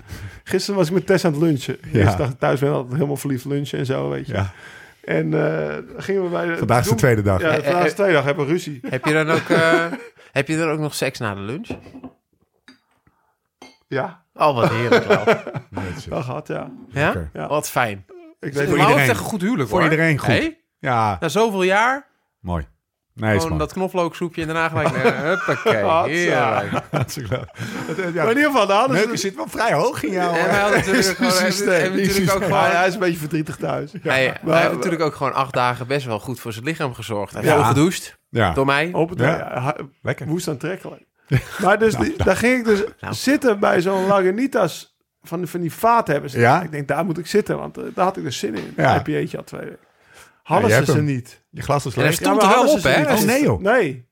Gisteren was ik met Tess aan het lunchen. Ja. Dacht thuis ben ik altijd helemaal verliefd lunchen en zo, weet je. Ja, En eh, gingen we bij... de- vandaag is de tweede dag. Ja, vandaag is de tweede dag. Hebben we ruzie. Heb je dan ook, eh, heb je dan ook nog seks na de lunch? Ja, Oh, wat heerlijk. Netjes. dat gehad, ja. Ja? Wat fijn. Ik Voor weet Voor iedereen. heeft echt een goed huwelijk, Voor hoor. iedereen goed. Hey? Ja, Na zoveel jaar, mooi. Nee, gewoon dat knoflooksoepje en daarna gelijk... Huppakee, Hatsa. heerlijk. Hartstikke leuk. Maar in ieder geval, de hadden ze Neuken dus- zit wel vrij hoog in jou. En wij hadden natuurlijk, gewoon, hebben, systeem, hebben die natuurlijk ook gewoon... hij is een beetje verdrietig thuis. Hij, maar- hij heeft natuurlijk ook gewoon acht dagen best wel goed voor zijn lichaam gezorgd. Hij heeft Ja. veel gedoucht Ja, door mij. Op het, Ja. ja. lekker. woest aantrekkelijk. Maar dus, die- daar ging ik dus Nou. zitten bij zo'n Lagunitas van, van die vaat hebben ze. Ja? Ik denk, daar moet ik zitten, want eh, daar had ik dus zin in. Ja. Een IPA'tje al twee weken. Hadden je ze ze hem. niet. Je glas is En hij leeg. stond maar er wel hadden op, ze ze hè? niet. Oh, nee, joh. Nee.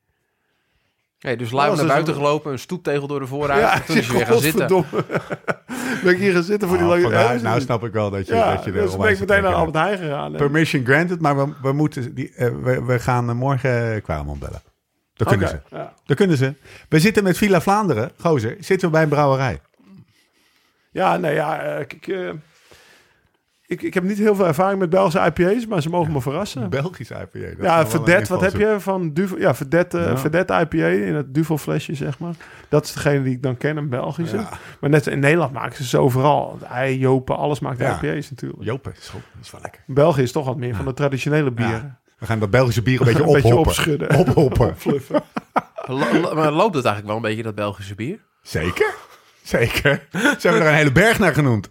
Nee, dus lui Dat naar buiten gelopen, een stoeptegel door de vooruit. Ja, en toen is hij weer gaan zitten. godverdomme. ben ik hier gaan zitten voor die Lagunitas. vandaar- nou snap ik wel dat je, ja, dat je er dus ben onwijs ik meteen naar trek Albert Heijn gegaan. Permission granted, maar we, we, moeten die, eh, we, we gaan eh, morgen Kwaremond bellen. Dat kunnen Oké, ze. Ja. Dat kunnen ze. We zitten met Villa Vlaanderen, gozer, zitten we bij een brouwerij. Ja, nee, ja, eh, ik, eh, ik, ik heb niet heel veel ervaring met Belgische IPA's, maar ze mogen me verrassen. Belgisch IPA. dat Ja, Verdet, wat heb je van Duvel? Ja, Verdet, eh Ja. Verdet IPA in het Duvel flesje, zeg maar. Dat is degene die ik dan ken, een Belgische. Ja. Maar net in Nederland maken ze ze overal. Ei, Jopen, alles maakt Ja. IPA's natuurlijk. Jopen, is goed. Dat is wel lekker. België is toch wat meer van de traditionele bieren. We gaan dat Belgische bier een beetje Een beetje ophoppen. opschudden. Ophoppen. Maar loopt het eigenlijk wel een beetje, dat Belgische bier? Zeker. Zeker. Ze hebben er een hele berg naar genoemd.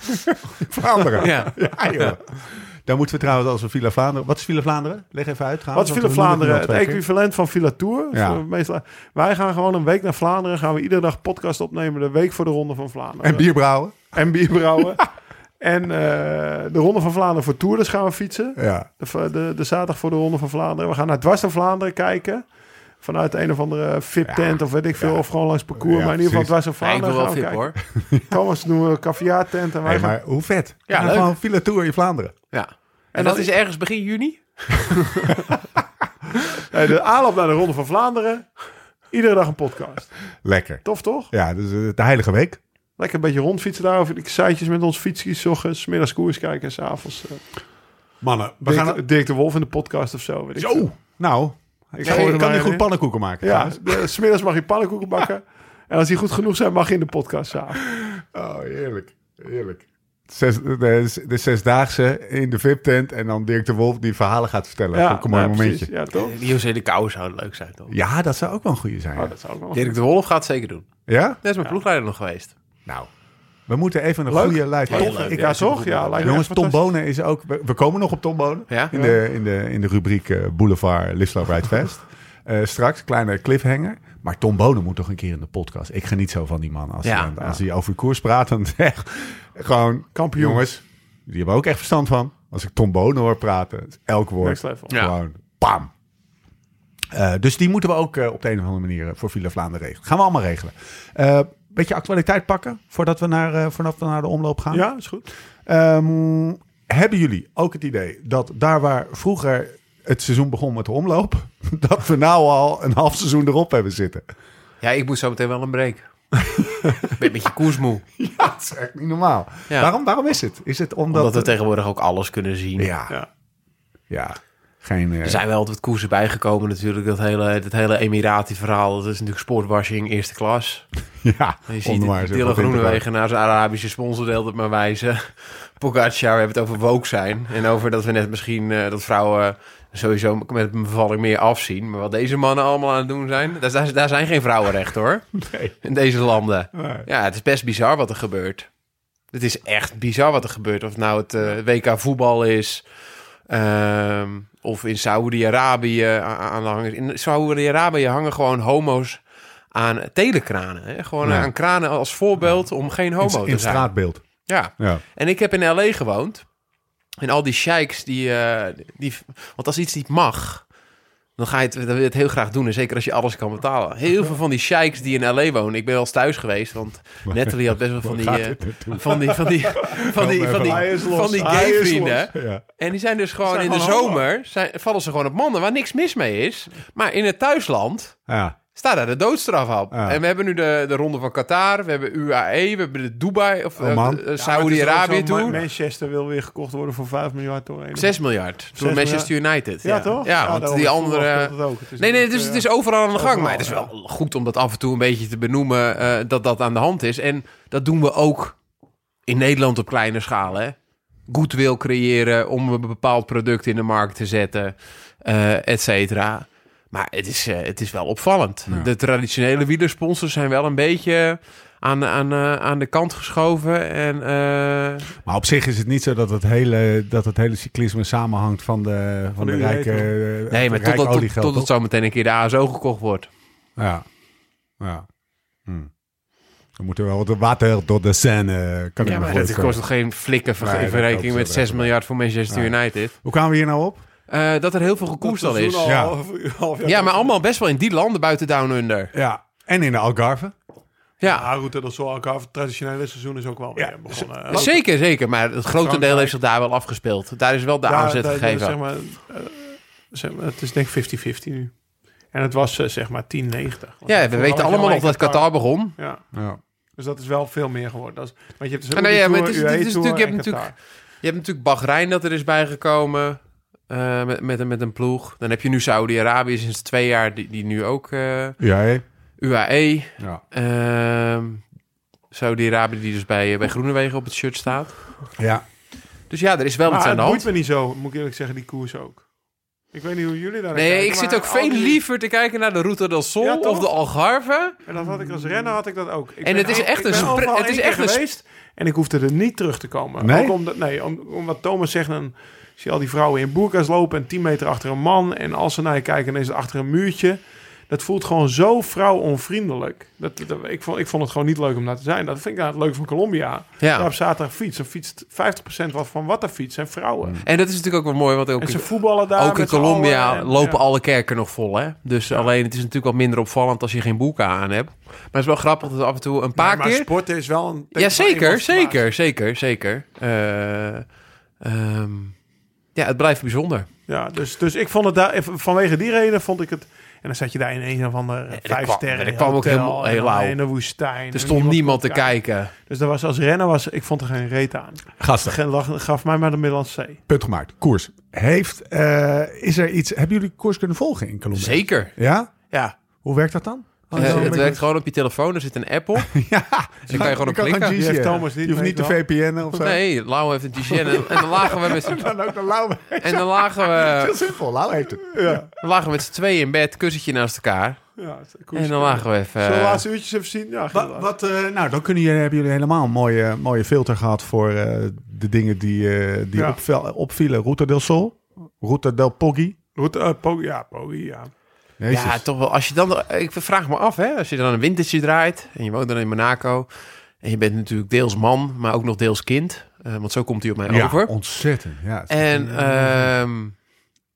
Vlaanderen. Ja. Ja, joh. Dan moeten we trouwens als we Villa Vlaanderen... Wat is Villa Vlaanderen? Leg even uit Wat trouwens. is Villa Vlaanderen? het equivalent van Villa Tour. Ja. Meeste- Wij gaan gewoon een week naar Vlaanderen. Gaan we iedere dag podcast opnemen. De week voor de Ronde van Vlaanderen. En bier brouwen. En bier brouwen. en eh, de Ronde van Vlaanderen voor Tour. Dus gaan we fietsen. Ja. De, de, de zaterdag voor de Ronde van Vlaanderen. We gaan naar Dwars Vlaanderen kijken. Vanuit een of andere VIP-tent of weet ik veel. Ja. Of gewoon langs parcours. Ja, maar in ieder geval Ja, ik wil Vlaanderen wel gaan VIP hoor. Thomas doen we caviar-tent. En wij Hey, gaan... maar hoe vet. Ja, Ja, leuk. Gewoon Villa Tour in Vlaanderen. Ja. En, En dat is ergens begin juni? Nee, de aanloop naar de Ronde van Vlaanderen. Iedere dag een podcast. Lekker. Tof toch? Ja, dus eh, de heilige week. Lekker een beetje rondfietsen daar. Of ik sitejes met ons fietsjes. Ochtends, middags koers kijken. En s'avonds uh, Mannen, we Dirk, gaan... Dirk de Wolf in de podcast of zo. Weet ik veel. Zo! Nou, ik kan maar niet goed pannenkoeken maken. Ja, smiddags mag je pannenkoeken bakken. en als die goed genoeg zijn, mag je in de podcast s'avonds. Oh, heerlijk. Heerlijk. Zes, de, de zesdaagse in de VIP-tent en dan Dirk de Wolf die verhalen gaat vertellen. Ja, ook een mooi ja, momentje. Ja, toch? Die José de Kou zou leuk zijn, toch? Ja, dat zou ook wel een goede zijn. Oh, dat zou ook wel. Dirk de Wolf gaat het zeker doen. Ja? Dat is mijn ploegleider nog geweest. Nou, We moeten even een Leuk. goede lijst. Leuk. ik- Ja, toch? Ja, Jongens, Tom. Bonen is ook... We, we komen nog op Tom Bonen. Ja? In, de, in, de, in de rubriek eh, Boulevard Live Ride Fest. Eh, straks, kleine cliffhanger. Maar Tom Bonen moet toch een keer in de podcast. Ik geniet zo van die man. Als, Ja. hij, als hij over koers praat, dan echt gewoon... Kampioen. Jongens, die hebben ook echt verstand van. Als ik Tom Bonen hoor praten, is elk woord. Ja. gewoon pam. Eh, dus die moeten we ook eh, op de een of andere manier voor Villa Vlaanderen regelen. Gaan we allemaal regelen. Beetje actualiteit pakken voordat we naar, eh, vanaf we naar de omloop gaan. Ja, is goed. Ehm, hebben jullie ook het idee dat daar waar vroeger het seizoen begon met de omloop, dat we nou al een half seizoen erop hebben zitten? Ja, ik moet zo meteen wel een break. ik ben een beetje koersmoe. Ja, dat is echt niet normaal. Ja. Waarom, waarom is het? Is het omdat... Omdat we tegenwoordig ook alles kunnen zien. ja, ja, Ja. Geen... eh, Er zijn wel altijd wat koersen bijgekomen natuurlijk. Dat hele, dat hele Emirati-verhaal. Dat is natuurlijk sportwashing eerste klas. ja, En je ziet Dylan te Groenewegen naar zijn Arabische sponsor deelt het maar wijzen. Pogacar, we hebben het over woke zijn. En over dat we net misschien eh, dat vrouwen sowieso met een bevalling meer afzien. Maar wat deze mannen allemaal aan het doen zijn... Daar, daar, daar zijn geen vrouwenrechten hoor. Nee. In deze landen. Nee. Ja, het is best bizar wat er gebeurt. Het is echt bizar wat er gebeurt. Of nou het eh, WK voetbal is... ehm, of in Saoedi-Arabië a- aan de hangers. In Saoedi-Arabië hangen gewoon homo's aan telekranen. Hè? Gewoon Ja. aan kranen als voorbeeld om geen homo in, te in zijn. straatbeeld. Ja. Ja. En ik heb in L.A. gewoond. En al die sheiks die, eh, die... Want als iets niet mag... Dan ga je het, dan wil je het heel graag doen. En zeker als je alles kan betalen. Heel veel van die sheiks die in L.A. wonen. Ik ben wel eens thuis geweest. Want Natalie had best wel van die... Eh, van die, van die, van die, van die, is los. van die gay vrienden. En die zijn dus gewoon Zijn in de zomer, zijn, vallen ze gewoon op mannen waar niks mis mee is. Maar in het thuisland Ja. Staat daar de doodstraf op. Ja. En we hebben nu de, de ronde van Qatar, we hebben UAE, we hebben de Dubai, of eh, Oman. eh, Ja, ook zo, toe. Manchester wil weer gekocht worden voor 5 miljard door een. 6 miljard door Manchester United. Ja, toch? Ja, want die andere... het Nee, nee, dus eh, het is overal aan de gang. Maar het is ja. wel goed om dat af en toe een beetje te benoemen eh, dat dat aan de hand is. En dat doen we ook in Nederland op kleine schaal. Hè? Goodwill creëren om een bepaald product in de markt te zetten, eh et cetera. Maar het is, eh, het is wel opvallend. Ja. De traditionele wielersponsors zijn wel een beetje aan, aan, eh, aan de kant geschoven. En eh, Maar op zich is het niet zo dat het hele, dat het hele cyclisme samenhangt van de, van de de rijke, rijke- nee, maar rijke totdat tot, oliegeld, tot het zo meteen een keer de ASO gekocht wordt. Ja. ja. Hm. Dan moet er wel wat water door de Seine. Kan ik Ja, maar dat kost toch geen flikken Nee, met dat 6 is- miljard voor Manchester. United. Hoe kwamen we hier nou op? Eh, dat er heel veel gekoerst al is. Al Ja. half- half jaar Ja, maar allemaal best wel in die landen buiten Down Under. Ja. En in de Algarve. Ja, Ja, goed, dat is zo. Het traditionele seizoen is ook wel weer Ja, begonnen. dus- zeker, zeker. Maar het grotendeel Frankrijk. heeft zich daar wel afgespeeld. Daar is wel de aanzet daar- gegeven. Zeg maar, eh, zeg maar, het is denk ik 50-50 nu. En het was eh, zeg maar 10-90. Want ja, we weten allemaal nog dat Qatar begon. Ja, Ja. dus dat is wel veel meer geworden. Dat is, want je hebt dus Ah, nou ja, maar het is- is Tour natuurlijk- je hebt natuurlijk-. Je hebt natuurlijk Bahrein dat er is bijgekomen. Eh, met, met, een- met een ploeg. Dan heb je nu Saudi-Arabië sinds twee jaar, die, die nu ook eh? UAE. ja. ehm, Saudi-Arabië die dus bij, bij Groenewegen op het shirt staat. ja. Dus ja, er is wel iets Maar aan het de boeit hand. me niet zo, moet ik eerlijk zeggen, die koers ook. Ik weet niet hoe jullie daar naar Nee, kijken, ik zit ook veel die- liever te kijken naar de Route del Sol Ja, of de Algarve. En dat had ik als renner had ik dat ook. Ik En het is echt ik een overal het is echt een geweest en ik hoefde er niet terug te komen. Nee? Ook omdat, nee, om, om wat Thomas zegt, dan zie je al die vrouwen in boerka's lopen en 10 meter achter een man. En als ze naar je kijken, dan is het achter een muurtje. Dat voelt gewoon zo vrouwonvriendelijk. Dat, dat, ik, vond, ik vond het gewoon niet leuk om daar te zijn. Dat vind ik nou het leuke van Colombia. Ja. Daar op zaterdag fiets. Dan fietst 50% wat van wat daar fietst zijn vrouwen. En dat is natuurlijk ook wel mooi, want ook, En ze voetballen daar ook in Colombia en- lopen ja. alle kerken nog vol. Hè? Dus alleen het is natuurlijk wat minder opvallend als je geen boeken aan hebt. Maar het is wel grappig dat af en toe een paar Nee, maar keer... sporten is wel een... Ja, zeker, zeker, zeker, zeker. Eh, ehm, ja, het blijft bijzonder. Ja, dus, dus ik vond het daar, vanwege die reden vond ik het. En dan zat je daar in een of andere vijf kwam- sterren. dat kwam ook helemaal- heel lauw. In de woestijn. Er stond niemand te kijken. Dus dat was als renner was, ik vond er geen reet aan. Gasten, Gaf mij maar de Middellandse Zee. punt gemaakt. Koers. Heeft, eh, is er iets... Hebben jullie koers kunnen volgen in Colombia? Zeker. Ja? Ja. Hoe werkt dat dan? Oh, Eh, zo een het werkt gewoon op je telefoon. Er zit een app op. Ja, Dan kan je gewoon op klikken. Die heeft Thomas niet, Je hoeft niet weet VPN'en of zo. Nee, Lau heeft een GCN. En, en dan lagen we met z'n... Dan ook de lauwe. En dan lagen we... Heel simpel, Lau heeft het. Dan lagen we met z'n tweeën in bed, kussentje naast elkaar. Ja, Koers. En dan lagen we even... Zullen we de eh, laatste uurtjes even zien? Ja, Wat, wat, eh, nou, dan kunnen jullie, hebben jullie helemaal een mooie, mooie filter gehad voor eh, de dingen die, eh, die Ja. opvielen. Ruta del Sol, Ruta del Poggi, ja, Poggi, ja. Jezus. Ja, toch wel. Als je dan, ik vraag me af, hè, als je dan een wintertje draait en je woont dan in Monaco en je bent natuurlijk deels man, maar ook nog deels kind, eh, want zo komt hij op mij Ja, over. ontzettend. Ja, En ehm,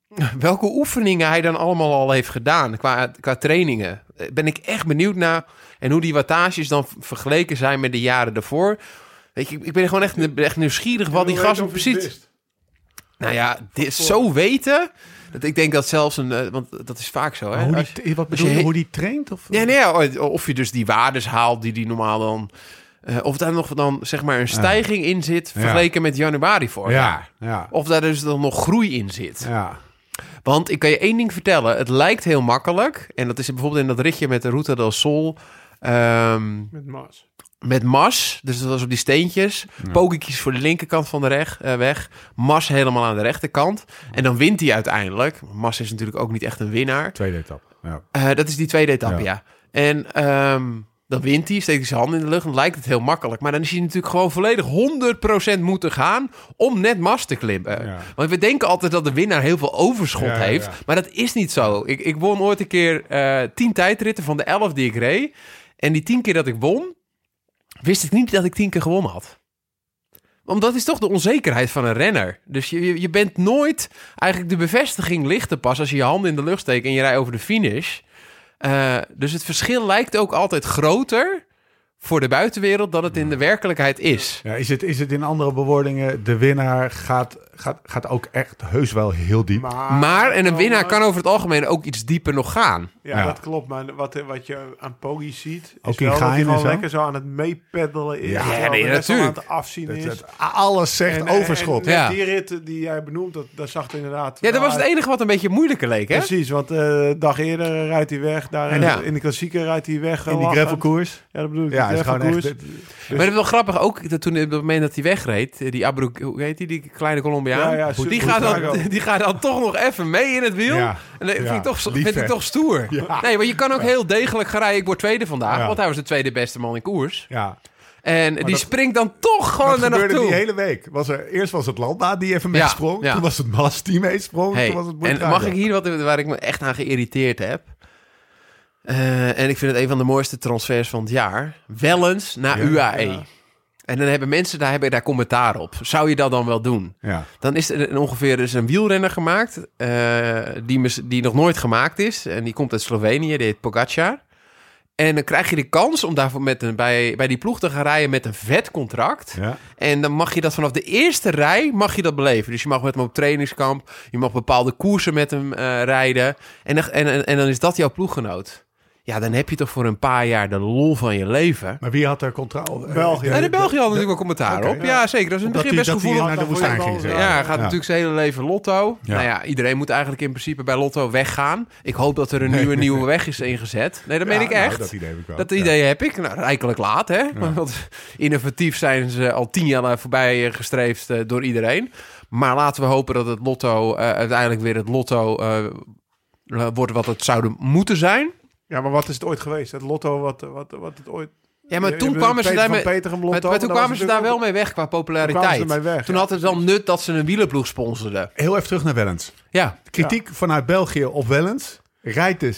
welke oefeningen hij dan allemaal al heeft gedaan qua, qua trainingen, Eh, ben ik echt benieuwd naar. En hoe die wattages dan vergeleken zijn met de jaren daarvoor. Weet je, ik- ben gewoon echt, echt nieuwsgierig wat die gasten precies. Nou ja, dit zo weten. Dat ik denk dat zelfs een. eh, want dat is vaak zo. Hè? hoe Als- die, wat als bedoel je je, he- hoe die traint? Of? ja, nee, ja, of je dus die waardes haalt die die normaal dan. eh, of daar nog dan zeg maar een stijging in zit. Ja. vergeleken met januari vorig jaar. ja, ja, Of daar dus dan nog groei in zit. ja. Want ik kan je één ding vertellen. Het lijkt heel makkelijk. En dat is bijvoorbeeld in dat ritje met de Ruta del Sol. ehm, Met Mars. Met Mas, dus dat was op die steentjes. Pogiekjes voor de linkerkant van de reg, eh, weg. Mas helemaal aan de rechterkant. En dan wint hij uiteindelijk. Mas is natuurlijk ook niet echt een winnaar. Tweede etappe. Ja. Eh, dat is die tweede etappe, Ja. ja. En ehm, dan wint hij, steekt hij zijn hand in de lucht. Dan lijkt het heel makkelijk. Maar dan is hij natuurlijk gewoon volledig 100% moeten gaan om net Mas te klimmen. Ja. Want we denken altijd dat de winnaar heel veel overschot Ja, ja, heeft. ja. Maar dat is niet zo. Ik, ik won ooit een keer eh tien tijdritten van de elf die ik reed. En die tien keer dat ik won, wist ik niet dat ik tien keer gewonnen had. Want dat is toch de onzekerheid van een renner. Dus je, je- bent nooit... Eigenlijk de bevestiging ligt er pas als je je handen in de lucht steekt en je rijdt over de finish. Eh, dus het verschil lijkt ook altijd groter voor de buitenwereld dan het in de werkelijkheid is. Ja, is, het, is het in andere bewoordingen, de winnaar gaat, gaat, gaat ook echt heus wel heel diep. Maar, Maar, en een winnaar kan over het algemeen ook iets dieper nog gaan. Ja, Ja. dat klopt. Maar wat, wat je aan Poggi ziet, is Ook in wel dat hij zo? lekker zo aan het meepeddelen is. Ja, nee, al natuurlijk. aan het afzien Dat- is. dat- alles zegt En, overschot. En, en Ja. die rit die jij benoemt, dat, dat zag het inderdaad. Ja, dat was het enige wat een beetje moeilijker leek, hè? Precies, want eh, een dag eerder rijdt hij weg. Daar in, Ja. in de klassieker rijdt hij weg. in die gravelkoers. Ja, dat bedoel ik. Ja, de is gewoon echt... Maar het is wel grappig ook, dat toen op het moment dat hij wegreed, eh, die Abru, hoe heet die, die kleine Colombiaan? Ja, ja, die, gaat dan, die gaat dan toch nog even mee in het wiel. Ja. En dat vind, Ja, ik toch, vind ik toch stoer. Ja. Nee, maar je kan ook heel degelijk gaan rijden. Ik word tweede vandaag, Ja. want hij was de tweede beste man in koers. Ja, En die dat- springt dan toch gewoon dat er gebeurde naartoe. die hele week. Was er, eerst was het Landa die even Ja, meesprong. ja. Toen was het Mas die meesprong. Hey, toen was het en mag ik hier wat waar ik me echt aan geïrriteerd heb? Eh, en ik vind het een van de mooiste transfers van het jaar. Wellens naar Ja, UAE. ja. En dan hebben mensen daar, hebben daar commentaar op. Zou je dat dan wel doen? Ja. Dan is er ongeveer dus een wielrenner gemaakt... eh, die, die nog nooit gemaakt is. En die komt uit Slovenië, die heet Pogacar. En dan krijg je de kans om daarvoor met een, bij, bij die ploeg te gaan rijden met een vet contract. Ja. En dan mag je dat vanaf de eerste rij mag je dat beleven. Dus je mag met hem op trainingskamp. Je mag bepaalde koersen met hem eh, rijden. En, en, en, en dan is dat jouw ploeggenoot. Ja, dan heb je toch voor een paar jaar de lol van je leven. Maar wie had er controle? België. Ja, de België had natuurlijk wel commentaar op. Ja, zeker. Dat is in het Dat begin best gevoelig. naar de woestijn ging. Ja. Ja, hij gaat natuurlijk zijn hele leven Lotto. Ja. Nou ja, iedereen moet eigenlijk in principe bij Lotto weggaan. Ik hoop dat er een nieuwe, nieuwe weg is ingezet. Nee, dat meen ik nou, echt. dat idee heb ik wel. Dat Ja. idee heb ik. Nou, rijkelijk laat, hè? Want innovatief zijn ze al tien jaar voorbij eh, gestreefd eh, door iedereen. Maar laten we hopen dat het lotto eh, uiteindelijk weer het lotto eh, wordt wat het zouden moeten zijn. Ja, maar wat is het ooit geweest? Het lotto wat, wat, wat het ooit... Ja, maar toen kwamen ze daar met, maar, toen kwamen ze daar wel mee weg qua Toen kwamen populariteit. ze ermee weg, Toen ja, had het wel nut dat ze een wielerploeg sponsorden. Heel even terug naar Wellens. Ja, Kritiek vanuit België op Wellens. Rijdt de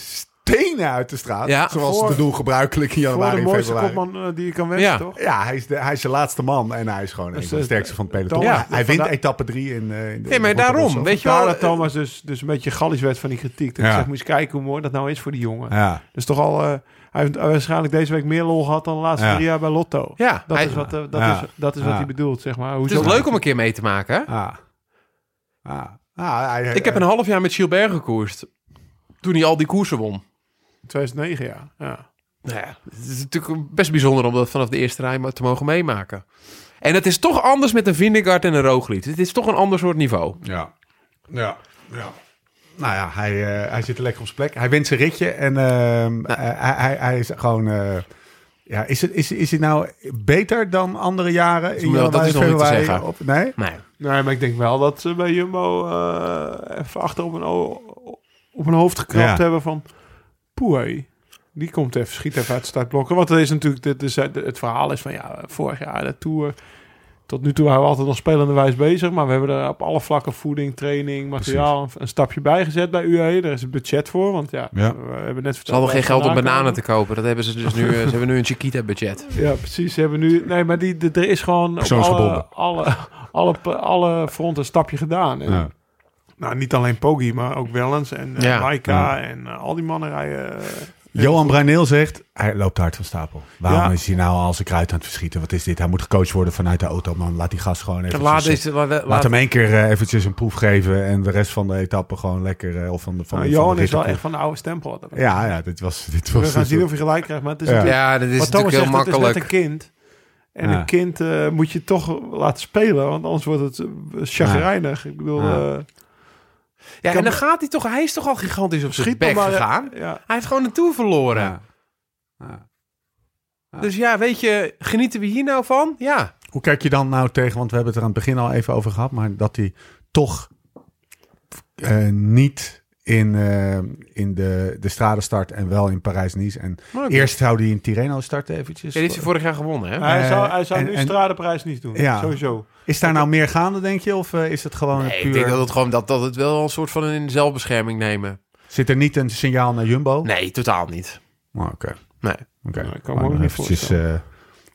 stenen uit de straat. Ja. zoals Voor- te doen gebruikelijk in Voor januari de mooiste februari. kopman eh, die je kan wensen, Ja. toch? Ja, hij is, de, hij is de laatste man en hij is gewoon een Dus, van de eh, sterkste van het peloton. Ja, hij wint etappe drie in, eh in de Nee, maar daarom, weet je wel. dat Thomas dus, dus een beetje gallisch werd van die kritiek. Dat Ja. ik zeg, moet eens kijken hoe mooi dat nou is voor die jongen. Ja, Dus toch al... eh, hij heeft waarschijnlijk deze week meer lol gehad dan de laatste Ja. drie jaar bij Lotto. Ja, Dat hij- is wat, dat Ja. is, dat is wat Ja. hij bedoelt, zeg maar. het Hoezo? is leuk om een keer mee te maken. hè? ah. Ah. Ah, hij, Ik heb een half jaar met Gilbert gekoerst. Toen hij al die koersen won. 2009, ja. ja. Nou ja, het is natuurlijk best bijzonder om dat vanaf de eerste rij maar te mogen meemaken. En het is toch anders met een Vindegaard en een Roglic. Het is toch een ander soort niveau. Ja. Ja. ja. Nou ja, hij, eh, hij zit er lekker op zijn plek. Hij wint zijn ritje en ehm, eh, hij, hij, hij is gewoon... eh, ja, is het, is, is hij nou beter dan andere jaren? In Nou, dat is nog niet te zeggen. Op, nee? Nee. Nee, maar ik denk wel dat ze bij Jumbo eh, even achter op een, op een hoofd gekrapt Ja. hebben van... Poei, Die komt even, schiet even uit de startblokken. Want er is natuurlijk, dit is, het verhaal is van ja, vorig jaar de Tour. Tot nu toe waren we altijd nog spelende wijs bezig. Maar we hebben er op alle vlakken voeding, training, materiaal een, een stapje bij gezet bij UAE. Daar is een budget voor. Want ja, Ja. we hebben net Ze hadden geen geld om bananen komen. te kopen. Dat hebben ze dus nu. eh, Ze hebben nu een Chiquita-budget. Ja, precies. Ze hebben nu... Nee, maar die, de- er is gewoon op alle, alle, alle, alle fronten een stapje gedaan. En, Ja. Nou, niet alleen Poggi, maar ook Wellens en uh, Ja. En eh, al die mannen rijden... eh, Johan Bruineel zegt, hij loopt hard van stapel. Waarom Ja. is hij nou al zijn kruid aan het verschieten? Wat is dit? Hij moet gecoacht worden vanuit de auto, man. Laat die gast gewoon even... Laat, deze, laat, laat- Laat hem één keer eventjes een proef geven en de rest van de etappe gewoon lekker... eh, of van de, van, nou, van Johan de is wel echt van de oude stempel. Ja, ja, dit was... Dit We was gaan zien of je gelijk krijgt, maar het is Ja. natuurlijk... ja, dat is Wat Thomas natuurlijk heel zegt, het is net makkelijk. een kind. En Ja. een kind eh, moet je toch laten spelen, want anders wordt het chagrijnig. Ik bedoel, Ja. en dan gaat hij toch... Hij is toch al gigantisch op zijn bek maar... gegaan? Ja, Hij heeft gewoon een Tour verloren. Dus ja, weet je, genieten we hier nou van? Ja. Hoe kijk je dan nou tegen, want we hebben het er aan het begin al even over gehad, maar dat hij toch eh, niet in, eh, in de, de straden start en wel in Parijs-Nice. En eerst zou hij in Tirreno starten eventjes. Ja, die heeft hij vorig jaar gewonnen, hè? hij Eh, zou, hij zou en- nu en- Stradeprijs niet doen, Ja. sowieso. Is daar nou meer gaande, denk je? Of eh, is het gewoon Nee, puur... ik denk dat het gewoon dat, dat het wel een soort van in zelfbescherming nemen. Zit er niet een signaal naar Jumbo? Nee, totaal niet. Oh, Oké, Nee. oké. Nee, ik kan me eventjes eh,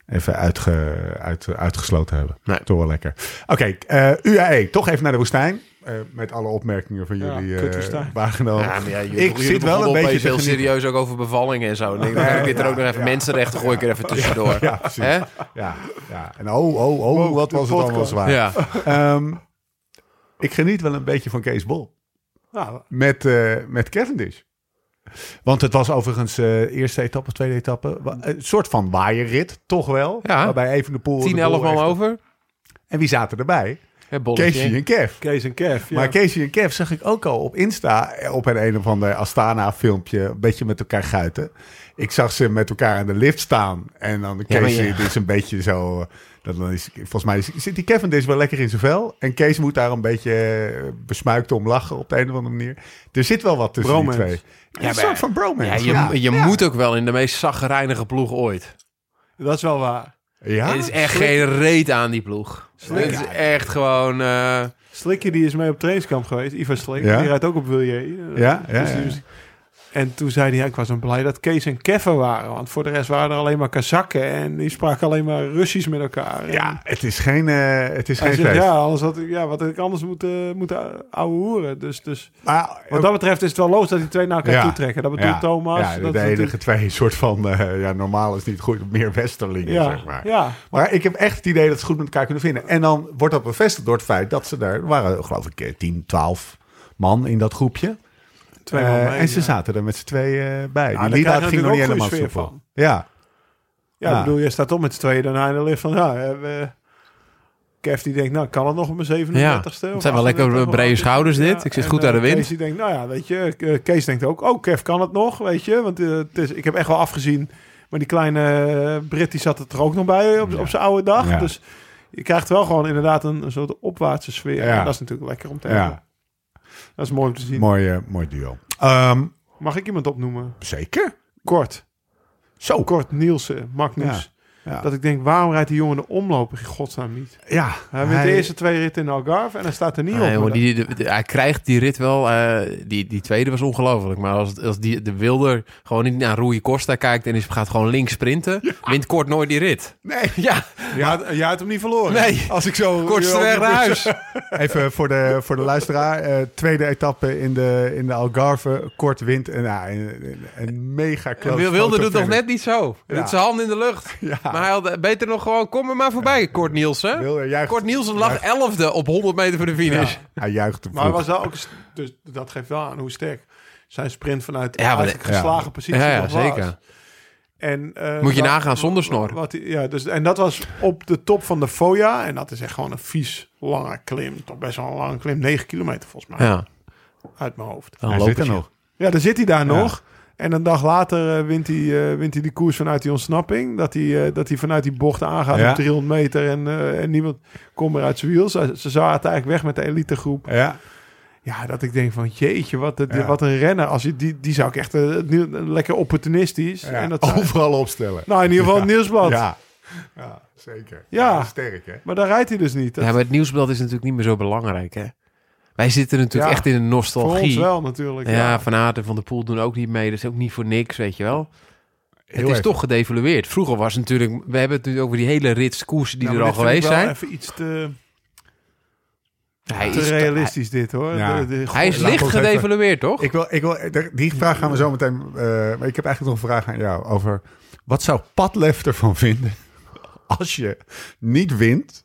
even uitge, uit, uitgesloten hebben. Nee. Toch wel lekker. Oké, eh, UAE, toch even naar de woestijn. Eh, met alle opmerkingen van jullie eh waargenomen. Ja, je, Ik zit wel een beetje heel genieten. serieus ook over bevallingen en zo. Dan denk ik, ik er ook nog even mensenrechten gooi ik er even tussendoor. Ja, precies. Ja, ja. En oh, oh, oh, Wow, wat was het allemaal zwaar. Ja. Ehm, ik geniet wel een beetje van Kees Bol. Nou, Met, eh, met Cavendish. Want het was overigens eh eerste etappe, tweede etappe. Een soort van waaierrit, toch wel. Ja. Waarbij even de pool. 10, 11 man over. En wie zaten erbij? Hè. Casey en Kev. Kees en Kev. Ja. Maar Casey en Kev zag ik ook al op Insta eh, op een een of ander Astana-filmpje een beetje met elkaar guiten. Ik zag ze met elkaar aan de lift staan. En dan Casey ja. dit is een beetje zo... eh, Dat dan is, volgens mij is- zit die Kevin dus wel lekker in zijn vel. En Kees moet daar een beetje eh, besmuikt om lachen op de een of andere manier. Er zit wel wat tussen Bromance. die twee. Ja, een maar- soort van bromance. Ja, je, ja. je Ja. moet ook wel in de meest zaggerijnige ploeg ooit. Dat is wel waar. Ja? Er is echt geen reet aan die ploeg. Het is echt gewoon... eh, Slikje die is mee op trainingskamp geweest. Ivan Slik. Ja? Die rijdt ook op Wilje. Ja, ja, Dus ja. En toen zei hij, ja, ik was zo blij dat Kees en Kevin waren. Want voor de rest waren er alleen maar Kazakken. En die spraken alleen maar Russisch met elkaar. En Ja, het is geen, eh, het is geen zegt, feest. ja, anders had ik, ja, wat had ik anders moeten, moeten ouwe hoeren. Dus, dus Maar, wat dat betreft is het wel loos dat die twee naar elkaar Ja. toe trekken. Dat bedoelt ja, Thomas. Ja, de, dat de enige twee soort van... eh, ja, normaal is niet goed. Meer westerlingen, Ja, zeg maar. ja. Maar ik heb echt het idee dat ze goed met elkaar kunnen vinden. En dan wordt dat bevestigd door het feit dat ze daar... Er waren geloof ik eh, 10, 12 man in dat groepje. Twee Eh, man mee, en ze ja. zaten er met z'n twee eh, bij. Ja, Die daar ging nog niet helemaal soepel. sfeer Ja, Ja, Ja. ik bedoel, je staat op met z'n tweeën daarna in de lift van, ja, eh, we- Kev die denkt, nou, kan het nog op mijn 37ste? Ja, het zijn wel lekker 38e, brede schouders dit. Ik zit en, goed eh, aan de wind. Kees die denkt, nou ja, weet je, eh, Kees denkt ook, oh, Kev kan het nog, weet je. Want eh, het is, ik heb echt wel afgezien, maar die kleine eh, Brit die zat er ook nog bij op, op zijn oude dag. Ja. Dus je krijgt wel gewoon inderdaad een, een soort opwaartse sfeer. Ja. En dat is natuurlijk lekker om te hebben. Dat is mooi om te zien. Mooi, eh, mooi duo. Ehm, Mag ik iemand opnoemen? zeker. Kort. Zo. Kort Nielsen, Magnus. Ja. Dat ik denk, waarom rijdt die jongen de omloper in godsnaam niet? Ja. Hij wint de eerste twee ritten in Algarve en hij staat er niet Nee, op. jongen, die, hij krijgt die rit wel. eh, die, die tweede was ongelooflijk. Maar als, als die, de Wilder gewoon niet naar Rui Costa kijkt en is, gaat gewoon links sprinten, wint kort nooit die rit. Nee. Ja, Je had, je had hem niet verloren. nee. Als ik zo... Kortste weg naar huis. Even voor de, voor de luisteraar. eh, tweede etappe in de, in de Algarve. Kort wint. En, ja, een, een mega close Wil- Wilder doet nog fotofinish. net niet zo. Hij Ja. doet zijn hand in de lucht. Ja. Maar hij had beter nog gewoon, kom er maar voorbij, Kort Nielsen. Wilder juicht. Kort Nielsen lag elfde op 100 meter voor de finish. Hij juicht te Maar hij vroeg. was wel ook... Dus dat geeft wel aan hoe sterk zijn sprint vanuit Ja, maar eigenlijk de- geslagen ja. positie Ja, nog was. zeker. En, eh, Moet je dat- nagaan zonder snor. Wat, hij- ja, dus, en dat was op de top van de Foya. En dat is echt gewoon een vies lange klim. Toch best wel een lange klim. 9 kilometer volgens mij. Ja, Uit mijn hoofd. dan Hij loop zit er je. nog. Ja, dan zit hij daar Ja. nog. En een dag later eh, wint, hij, eh, wint hij die koers vanuit die ontsnapping. Dat hij, eh, dat hij vanuit die bocht aangaat Ja. op 300 meter. En, en niemand komt meer uit zijn wiel. Ze, ze zaten eigenlijk weg met de elitegroep. Ja. Ja, dat ik denk van jeetje, wat, Ja. wat een renner. Als je, die, die zou ik echt nu- lekker opportunistisch. Ja, En dat zou- overal opstellen. nou, in ieder geval het nieuwsblad. Ja, ja zeker. Ja. Sterk, hè? Maar daar rijdt hij dus niet. Dat- Ja, maar het nieuwsblad is natuurlijk niet meer zo belangrijk, hè? Wij zitten natuurlijk Ja, echt in een voor nostalgie. ons wel natuurlijk. Ja, Van Aert en Van der Poel doen ook niet mee. Dat is ook niet voor niks, weet je wel. Heel het is even. toch gedevalueerd. Vroeger was het natuurlijk... We hebben het nu over die hele rits koersen die Nou, er al geweest wel zijn. Even iets te, Hij te is, realistisch dit hoor. Ja. De- de- hij is licht gedevalueerd, toch? Ik wil, ik wil, die vraag gaan we zo meteen... eh, maar ik heb eigenlijk nog een vraag aan jou over... Wat zou Padlef ervan vinden als je niet wint...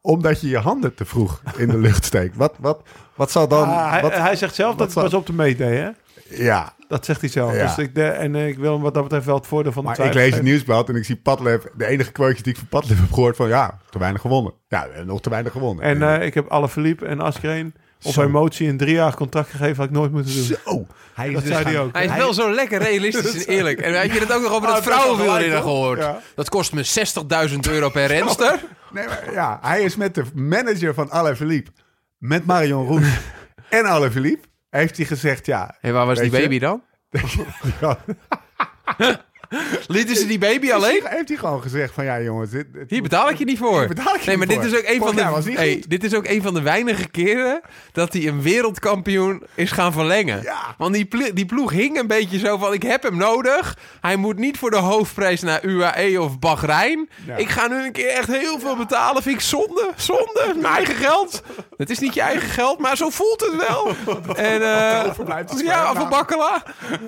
omdat je je handen te vroeg in de lucht steekt? Wat, wat, wat zou dan... Ah, hij, wat, hij zegt zelf dat het pas op de meet deed, hè? ja, Dat zegt hij zelf. Ja. Dus ik, de, en eh, ik wil hem wat dat betreft wel het voordeel van de maar ik lees het nieuwsblad en ik zie Padlef... De enige quotejes die ik van Padlef heb gehoord van... Ja, te weinig gewonnen. Ja, nog te weinig gewonnen. En eh, ik heb alle Philippe en Askreen op Zo. emotie een drie jaar contract gegeven. Had ik nooit moeten doen. Zo, hij is Dat dus zei hij ook. Hij is wel zo lekker realistisch en eerlijk. En heb je het ook nog over Ah, dat hoor. gehoord? Ja. Dat kost me 60.000 euro per renster. Nee, maar ja, hij is met de manager van Alain Philippe, met Marion Roes en Alain Philippe, heeft hij gezegd, ja... Hé, waar was die je? baby dan? ja Lieten ze die baby alleen? heeft hij gewoon gezegd van, ja jongens... Dit, dit Hier betaal ik je niet voor. Betaal ik nee, maar dit is ook een van de. Hey, dit is ook een van de weinige keren dat hij een wereldkampioen is gaan verlengen. Ja. Want die, die ploeg hing een beetje zo van: ik heb hem nodig. Hij moet niet voor de hoofdprijs naar UAE of Bahrein. Ja. Ik ga nu een keer echt heel veel betalen. Vind ik zonde. Zonde. Mijn eigen geld. Het is niet je eigen geld, maar zo voelt het wel. en, is ja, van. Bakkela.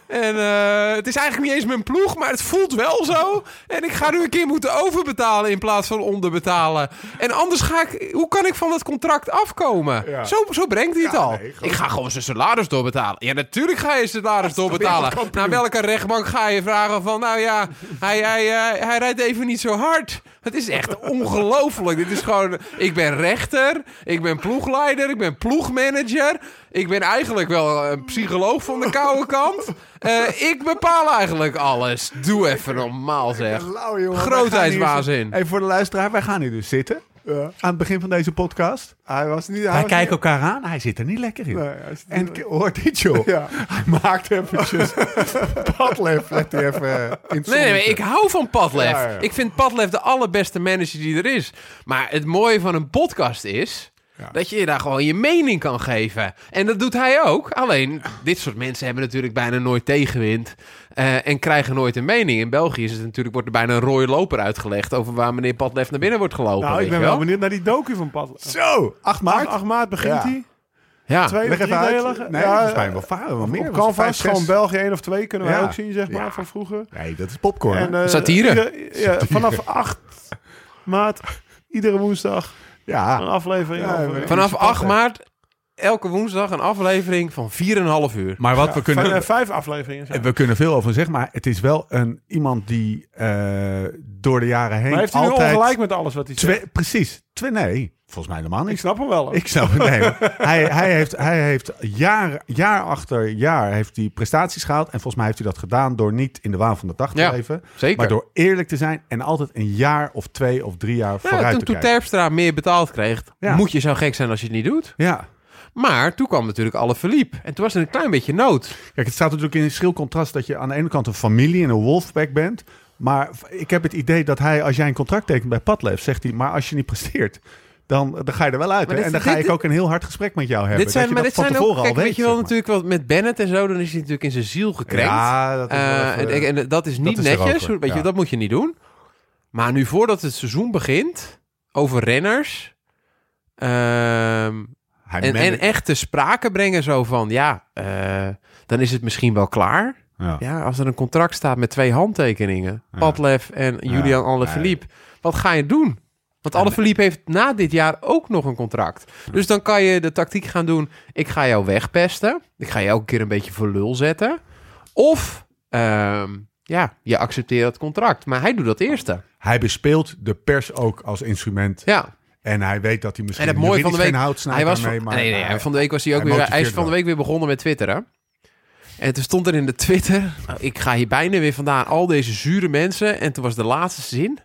En eh, het is eigenlijk niet eens mijn ploeg, maar het voelt wel zo. En ik ga nu een keer moeten overbetalen in plaats van onderbetalen. En anders ga ik... Hoe kan ik van dat contract afkomen? Ja. Zo, zo brengt hij het Ja, al. nee, ik ga gewoon zijn salaris doorbetalen. Ja, natuurlijk ga je salaris doorbetalen. Naar welke rechtbank ga je vragen van... Nou ja, hij, hij, eh, hij rijdt even niet zo hard. Het is echt ongelooflijk. Dit is gewoon... Ik ben rechter. Ik ben ploegleider. Ik ben ploegmanager. Ik ben eigenlijk wel een psycholoog van de koude kant. Eh, ik bepaal eigenlijk alles. Doe even normaal zeg. Grootheidswaanzin. Even voor de luisteraar, wij gaan hier dus zitten. Aan het begin van deze podcast. Hij was niet... Hij was kijken elkaar aan, hij zit er niet lekker in. niet- Nee, En hoort dit joh. Ja. Hij maakt eventjes padlef. Legt hij even in het Nee, nee, maar ik hou van Padlef. Ja, ja, ja. Ik vind Padlef de allerbeste manager die er is. Maar het mooie van een podcast is... Ja. Dat je daar gewoon je mening kan geven. En dat doet hij ook. Alleen, dit soort mensen hebben natuurlijk bijna nooit tegenwind. eh, en krijgen nooit een mening. In België is het natuurlijk, wordt er bijna een rode loper uitgelegd... over waar meneer Padlef naar binnen wordt gelopen. Nou, ik ben wel benieuwd naar die docu van Pat. Zo, 8 maart. 8 maart begint Ja. hij. Ja. Twee Leg of even drie uit. delen. Nee, Ja, volgens mij wel varen. Wel meer. Canvas, gewoon België 1 of 2 kunnen wij Ja. ook zien, zeg maar, Ja. van vroeger. Nee, dat is popcorn. hè? En, eh, Satire. ja, vanaf 8 maart, iedere woensdag, een ja. aflevering. Ja, over- maar- Vanaf Padlef. 8 maart, elke woensdag een aflevering van 4,5 uur. Maar wat Ja, we kunnen... vijf- eh, vijf afleveringen. zijn. We kunnen veel over zeggen, maar het is wel een, iemand die eh, door de jaren heen Maar heeft hij nu ongelijk met alles wat hij zegt? Twee, precies. Twee, nee, volgens mij helemaal Ik niet. snap hem wel. hoor. Ik snap het. Nee, hij, hij heeft, hij heeft jaar, jaar achter jaar heeft hij prestaties gehaald. En volgens mij heeft hij dat gedaan door niet in de waan van de dag te Ja, leven. Zeker. Maar door eerlijk te zijn en altijd een jaar of twee of drie jaar Ja, vooruit toen, te toen kijken. Terpstra meer betaald kreeg, Ja. moet je zo gek zijn als je het niet doet. Ja. Maar toen kwam natuurlijk alle verliep. En toen was er een klein beetje nood. Kijk, het staat natuurlijk in een schril contrast dat je aan de ene kant een familie en een wolfpack bent. Maar ik heb het idee dat hij, als jij een contract tekent bij Padlef, zegt hij, maar als je niet presteert, dan, dan ga je er wel uit. Dit- en dan ga dit- ik ook een heel hard gesprek met jou hebben. dit zijn, dat je maar dat dit van zijn ook, kijk, al weet je wel zeg maar. natuurlijk wat met Bennett en zo, dan is hij natuurlijk in zijn ziel gekrenkt. Ja, dat is Eh, even- en, en dat is niet is netjes, weet je, dat moet je niet doen. Maar nu voordat het seizoen begint, over renners... ehm, hij en, en echt te sprake brengen zo van, ja, eh, dan is het misschien wel klaar. Ja. Ja, als er een contract staat met twee handtekeningen, Ja. Padlef en Julian Alaphilippe, wat ga je doen? Want Alaphilippe heeft na dit jaar ook nog een contract. Dus dan kan je de tactiek gaan doen, ik ga jou wegpesten. Ik ga je elke keer een beetje voor lul zetten. Of, ehm, ja, je accepteert het contract. Maar hij doet dat eerste. Hij bespeelt de pers ook als instrument. Ja, En hij weet dat hij misschien en het mooie van de week... geen hout snijdt hij was daarmee, van, maar nee, nee, hij- van de week was hij ook hij weer... Hij is van de week weer begonnen met twitteren. En toen stond er in de Twitter... nou, ik ga hier bijna weer vandaan al deze zure mensen. En toen was de laatste zin...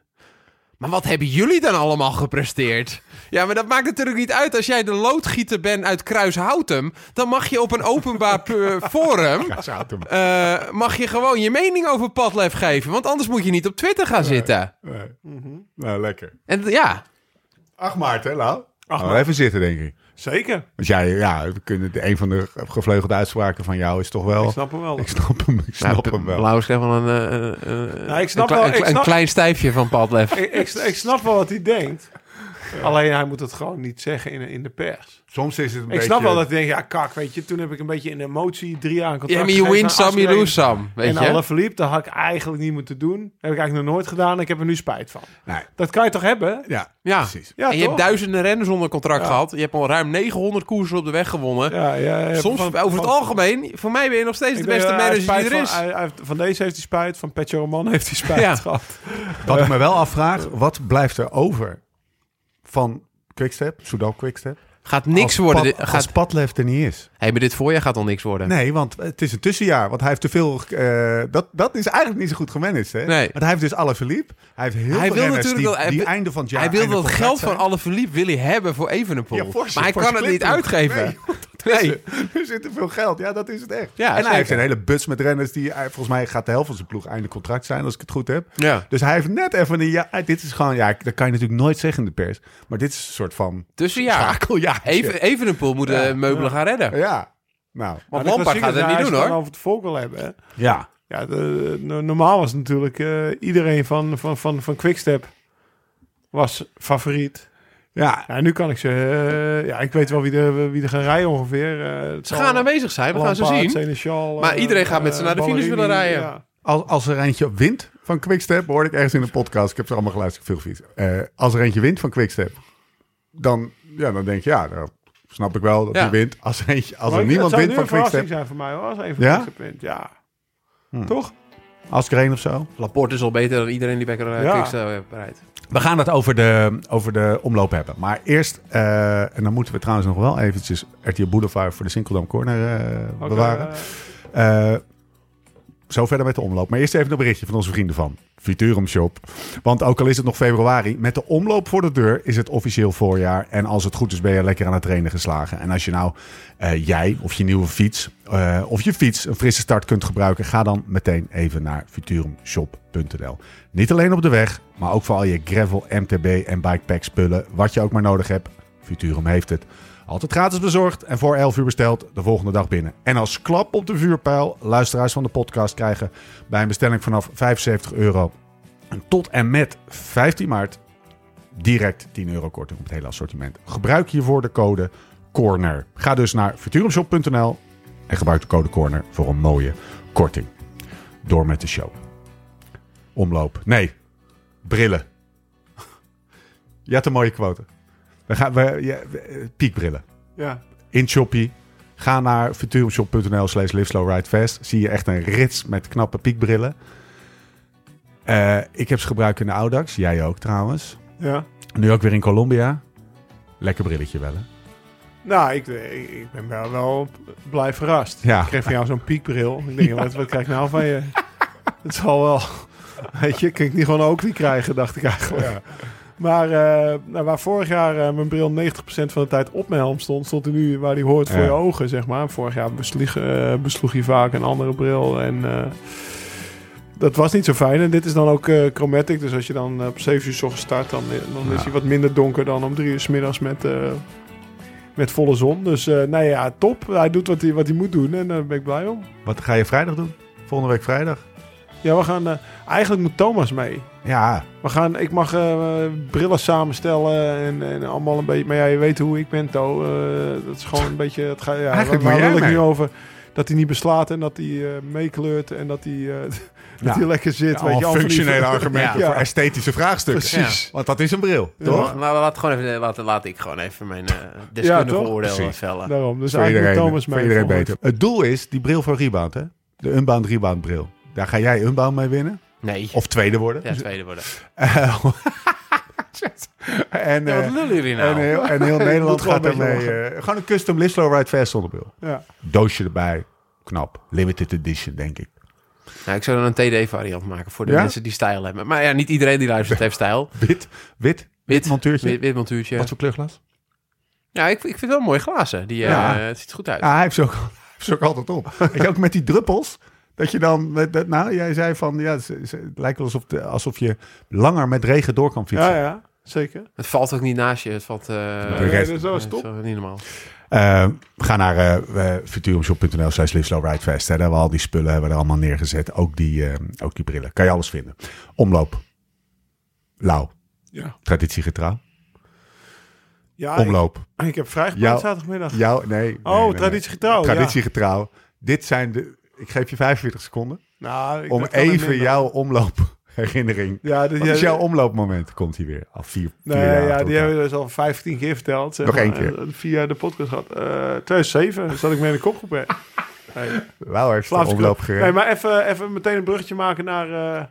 Maar wat hebben jullie dan allemaal gepresteerd? Ja, maar dat maakt natuurlijk niet uit. Als jij de loodgieter bent uit Kruishoutem... dan mag je op een openbaar pu- forum... Eh, mag je gewoon je mening over Padlef geven. Want anders moet je niet op Twitter gaan zitten. Nee. Mhm. Nou, lekker. En ja, 8 maart, hè, Lau? 8 Oh, maart. even zitten, denk ik. Zeker. Want jij, ja, we kunnen, een van de gevleugelde uitspraken van jou is toch wel... Ik snap hem wel. Ik snap hem, ik snap hem wel. Blauw is echt wel een, eh, eh, eh, Nou, ik snap een, wel- ik een snap- klein stijfje van Padlef. ik, ik, ik snap wel wat hij denkt. Alleen hij moet het gewoon niet zeggen in, in de pers. Soms is het een Ik beetje... snap wel dat hij denkt, ja kak, weet je. Toen heb ik een beetje in emotie drie jaar een contract Ja, maar je win aan some, you lose some. Weet en je? alle verliep, dat had ik eigenlijk niet moeten doen. Heb ik eigenlijk nog nooit gedaan. Ik heb er nu spijt van. Nee. Dat kan je toch hebben? Ja, Ja. precies. Ja, en je toch? hebt duizenden renners onder contract Ja. gehad. Je hebt al ruim 900 koersen op de weg gewonnen. Ja, ja, ja, Soms, van- over het algemeen, voor mij ben je nog steeds de Ik denk, beste manager die er is. Van, hij- hij heeft- van deze heeft hij spijt, van Petje Roman heeft hij spijt Ja. gehad. Wat ik me wel afvraag, wat blijft er over van Quickstep, Soudal Quickstep? Gaat niks als worden. Dit- Als gaat, Padlef er niet is. hey, maar dit voorjaar gaat al niks worden. Nee, want het is een tussenjaar. Want hij heeft te veel... eh, dat, dat is eigenlijk niet zo goed gemanaged, hè? Nee. Want hij heeft dus alle verliep. Hij heeft heel Hij veel wil natuurlijk die, wel- hij die einde van het jaar... hij wil dat geld van alle verliep wil hij hebben voor Evenepoel. Ja, maar hij kan het niet uitgeven. Nee, Nee. Er zit te veel geld. Ja, dat is het echt. Ja, en hij heeft een hele buts met renners die... Volgens mij gaat de helft van zijn ploeg einde contract zijn, als ik het goed heb. Ja. Dus hij heeft net even een jaar... Dit is gewoon... Ja, dat kan je natuurlijk nooit zeggen in de pers. Maar dit is een soort van... Tussenjaar. Schakeljaar. Even, Evenepoel moet de Ja. meubelen gaan redden. Ja. Nou, Want Lampard gaat het niet doen hoor. over het volk wil hebben. Hè? ja. Ja, de, normaal was natuurlijk eh, iedereen van, van, van, van Quickstep was favoriet. Ja, Ja, nu kan ik ze... eh, ja, ik weet wel wie er, wie er gaan rijden ongeveer. Eh, Ze gaan aanwezig zijn, we gaan ze zien. Maar iedereen gaat met ze eh, naar de finish willen rijden. ja. Als, als er eentje wint van Quickstep, hoorde ik ergens in de podcast, ik heb ze allemaal geluisterd, veel. Eh, als er eentje wint van Quickstep, dan, ja, dan denk je, ja, dan snap ik wel dat Ja. hij wint. Als er, eentje, als Maar er niemand zou wint van een verrassing Quickstep, zijn voor mij hoor, als een van Ja? Quickstep wint. Ja. Hm. Toch? Askreen of zo. Laporte is al beter dan iedereen die bij Ja. Quickstep rijdt. We gaan het over de, over de omloop hebben. Maar eerst, eh, en dan moeten we trouwens nog wel eventjes RTL Boulevard voor de Sinkeldam Corner eh, bewaren. Eh, zo verder met de omloop. Maar eerst even een berichtje van onze vrienden van Futurum Shop. Want ook al is het nog februari, met de omloop voor de deur is het officieel voorjaar. En als het goed is, ben je lekker aan het trainen geslagen. En als je nou eh, jij of je nieuwe fiets eh, of je fiets een frisse start kunt gebruiken, ga dan meteen even naar futurumshop.nl. Niet alleen op de weg, maar ook voor al je gravel, MTB en bikepack spullen. Wat je ook maar nodig hebt, Futurum heeft het. Altijd gratis bezorgd en voor 11 uur besteld de volgende dag binnen. En als klap op de vuurpijl, luisteraars van de podcast krijgen bij een bestelling vanaf 75 euro tot en met 15 maart direct 10 euro korting op het hele assortiment. Gebruik hiervoor de code CORNER. Ga dus naar futurumshop.nl en gebruik de code CORNER voor een mooie korting. Door met de show. Omloop. Nee, brillen. Je had een mooie quote. We gaan, we, ja, piekbrillen. ja. In Shoppie. Ga naar futurumshop.nl slash live slow ride fast. Zie je echt een rits met knappe piekbrillen. Eh, ik heb ze gebruikt in de Audax. Jij ook trouwens. ja. Nu ook weer in Colombia. Lekker brilletje wel hè? Nou, ik, ik, ben wel, wel blij verrast. Ja. Ik kreeg van jou zo'n piekbril. Ik denk, wat, wat krijg ik nou van je? Het zal wel... Weet je, kan ik niet gewoon ook die krijgen, dacht ik eigenlijk. Maar eh, nou, waar vorig jaar eh, mijn bril 90% van de tijd op mijn helm stond, stond hij nu waar die hoort voor je ogen, zeg maar. Vorig jaar besloeg, eh, besloeg hij vaak een andere bril en dat was niet zo fijn. En dit is dan ook chromatic, dus als je dan op 7 uur 's ochtends start, dan, dan Ja. is hij wat minder donker dan om 3 uur 's middags met, met volle zon. Dus nou ja, top. Hij doet wat hij, wat hij moet doen en daar ben ik blij om. Wat ga je vrijdag doen? Volgende week vrijdag? Ja, we gaan... eh, eigenlijk moet Thomas mee. Ja, We gaan, ik mag eh, brillen samenstellen en, en allemaal een beetje. Maar ja, je weet hoe ik ben, To. Eh, dat is gewoon een beetje. Het ga, ja, Eigenlijk waar wil ik mee. nu over? Dat hij niet beslaat en dat hij eh, meekleurt en dat hij, eh, dat Ja. hij lekker zit. weet je, van functionele argumenten Ja. voor esthetische vraagstukken. Precies. Want dat is een bril, Ja. toch? Nou, laat, gewoon even, laat, laat ik gewoon even mijn eh deskundige oordeel Precies. vellen. Daarom. Dus Voor eigenlijk iedereen, moet Thomas voor iedereen beter. Het doel is die bril voor Rebound, hè? De Unbound Rebound bril. Daar ga jij Unbound mee winnen. Nee. Of tweede worden. Ja, tweede worden. Eh, en, Ja, wat eh, lullen jullie nou? en, heel, en heel Nederland gaat ermee. eh, gewoon een custom Live Slow Ride Fast zonnebril. Ja. Doosje erbij. Knap. Limited edition, denk ik. Nou, ik zou dan een TD-variant maken voor de Ja? mensen die stijl hebben. Maar ja, niet iedereen die luistert heeft stijl. Wit, wit, wit montuurtje. Wit, wit montuurtje. Wat voor kleurglas? Ja, ik, ik vind het wel mooi glazen. Die, eh, Ja. het ziet er goed uit. Ja, hij heeft ze ook, hij heeft ze ook altijd op. Je, ook met die druppels. Dat je dan, met, dat- nou, jij zei van, ja, het lijkt wel alsof, de, alsof je langer met regen door kan fietsen. Ja, ja, zeker. Het valt ook niet naast je. Het valt... De rest- nee, dat is eh, top. niet normaal. Eh, ga naar eh eh, futurumshop.nl slash live slow ride fast. Hè. Daar hebben we al die spullen hebben we er allemaal neergezet. Ook die, eh, ook die brillen. Kan je alles vinden. Omloop. Lauw. Ja. Traditiegetrouw. ja Omloop. Ik, ik heb vrijgepraat Jou- zaterdagmiddag. Jou, nee. oh, nee, nee. traditiegetrouw. ja. Traditiegetrouw. Dit zijn de... Ik geef je 45 seconden. Nou, om even jouw omloopherinnering. Ja, ja, is jouw omloopmoment? Komt hij weer. Al vier, vier Nee, jaar. ja, die hebben we dus al 15 keer verteld. Nog maar, één keer. Via de podcast gehad. Eh 2007 zat ik mee in de kopgroep. hè. Hey, Wauw, heeft de omloop gereden. Nee, maar even, even meteen een bruggetje maken naar, eh,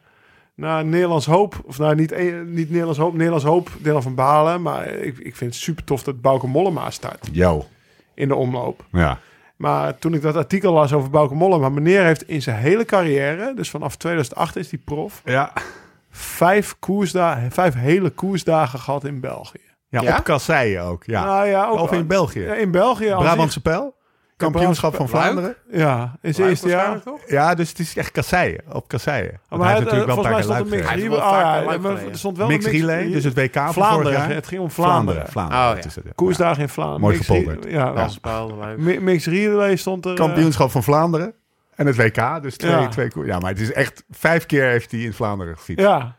naar Nederlands Hoop. Of nou, niet, eh, niet Nederlands Hoop, Nederlands Hoop, Dylan van Balen. Maar ik, ik vind het super tof dat Bauke Mollema start Yo. in de omloop. Ja. Maar toen ik dat artikel las over Bauke Mollema... meneer heeft in zijn hele carrière, dus vanaf 2008 is hij prof... Ja. vijf, koersdagen, vijf hele koersdagen gehad in België. Ja, Ja? op kasseien ook. Ja. Nou ja, ook of in België. Ja, in België. Brabantse pijl. Kampioenschap van. Vlaanderen. Ja, in zijn eerste jaar. toch? Ja, dus het is echt kasseien. Op kasseien. Maar hij heeft had, eh, natuurlijk wel een volgens mij paar stond keer een mix relay. er stond wel mix- relay, dus het WK van vorig Vlaanderen. jaar. Het ging om Vlaanderen. Vlaanderen. Oh. Koersdagen in Vlaanderen. Mooi gepolderd. Ja, Belgische paal, Luik. Mi- Mixed relay stond er. eh, Kampioenschap van Vlaanderen. En het WK. Dus twee, Ja. twee Ja, maar het is echt... Vijf keer heeft hij in Vlaanderen gefietst. Ja,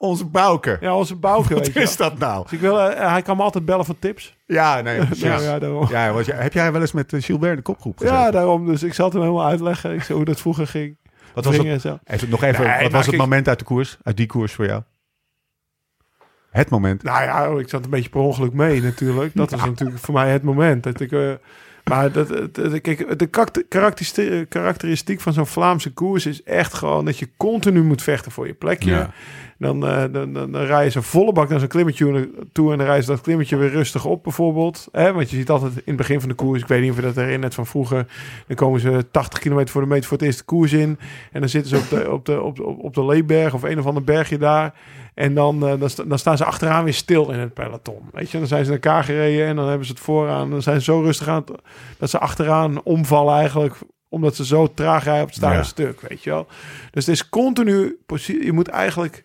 Onze Bouke. ja, onze Bouke, Wat is dat nou? Dus ik wil, eh, hij kan me altijd bellen voor tips. Ja, nee. Ja, Ja, ja, daarom. want jij- heb jij wel eens met eh, Gilbert in de kopgroep gezeten? Ja, daarom. Dus ik zal het hem helemaal uitleggen. Ik zei hoe dat vroeger ging. wat was het, zo. even, nog even, Nee, wat was het moment uit de koers? Uit die koers voor jou? Het moment. Nou ja, ik zat een beetje per ongeluk mee natuurlijk. Dat was natuurlijk voor mij het moment. Dat ik, eh, maar dat, het- kijk, de karakter- karakteristiek, karakteristiek van zo'n Vlaamse koers is echt gewoon dat je continu moet vechten voor je plekje. Ja. Dan, eh, dan, dan, dan rijden ze volle bak naar zo'n klimmetje toe en dan rijden ze dat klimmetje weer rustig op bijvoorbeeld. Want je ziet altijd in het begin van de koers, ik weet niet of je dat herinnert van vroeger, dan komen ze 80 kilometer voor de meter voor het eerste koers in. En dan zitten ze op de, op de, op de, op de Leeberg of een of ander bergje daar. En dan, eh, dan, sta- dan staan ze achteraan weer stil in het peloton. Weet je, dan zijn ze naar elkaar gereden en dan hebben ze het vooraan. Dan zijn ze zo rustig aan het- dat ze achteraan omvallen eigenlijk omdat ze zo traag rijden op het staande Ja. stuk, weet je wel. Dus het is continu, je moet eigenlijk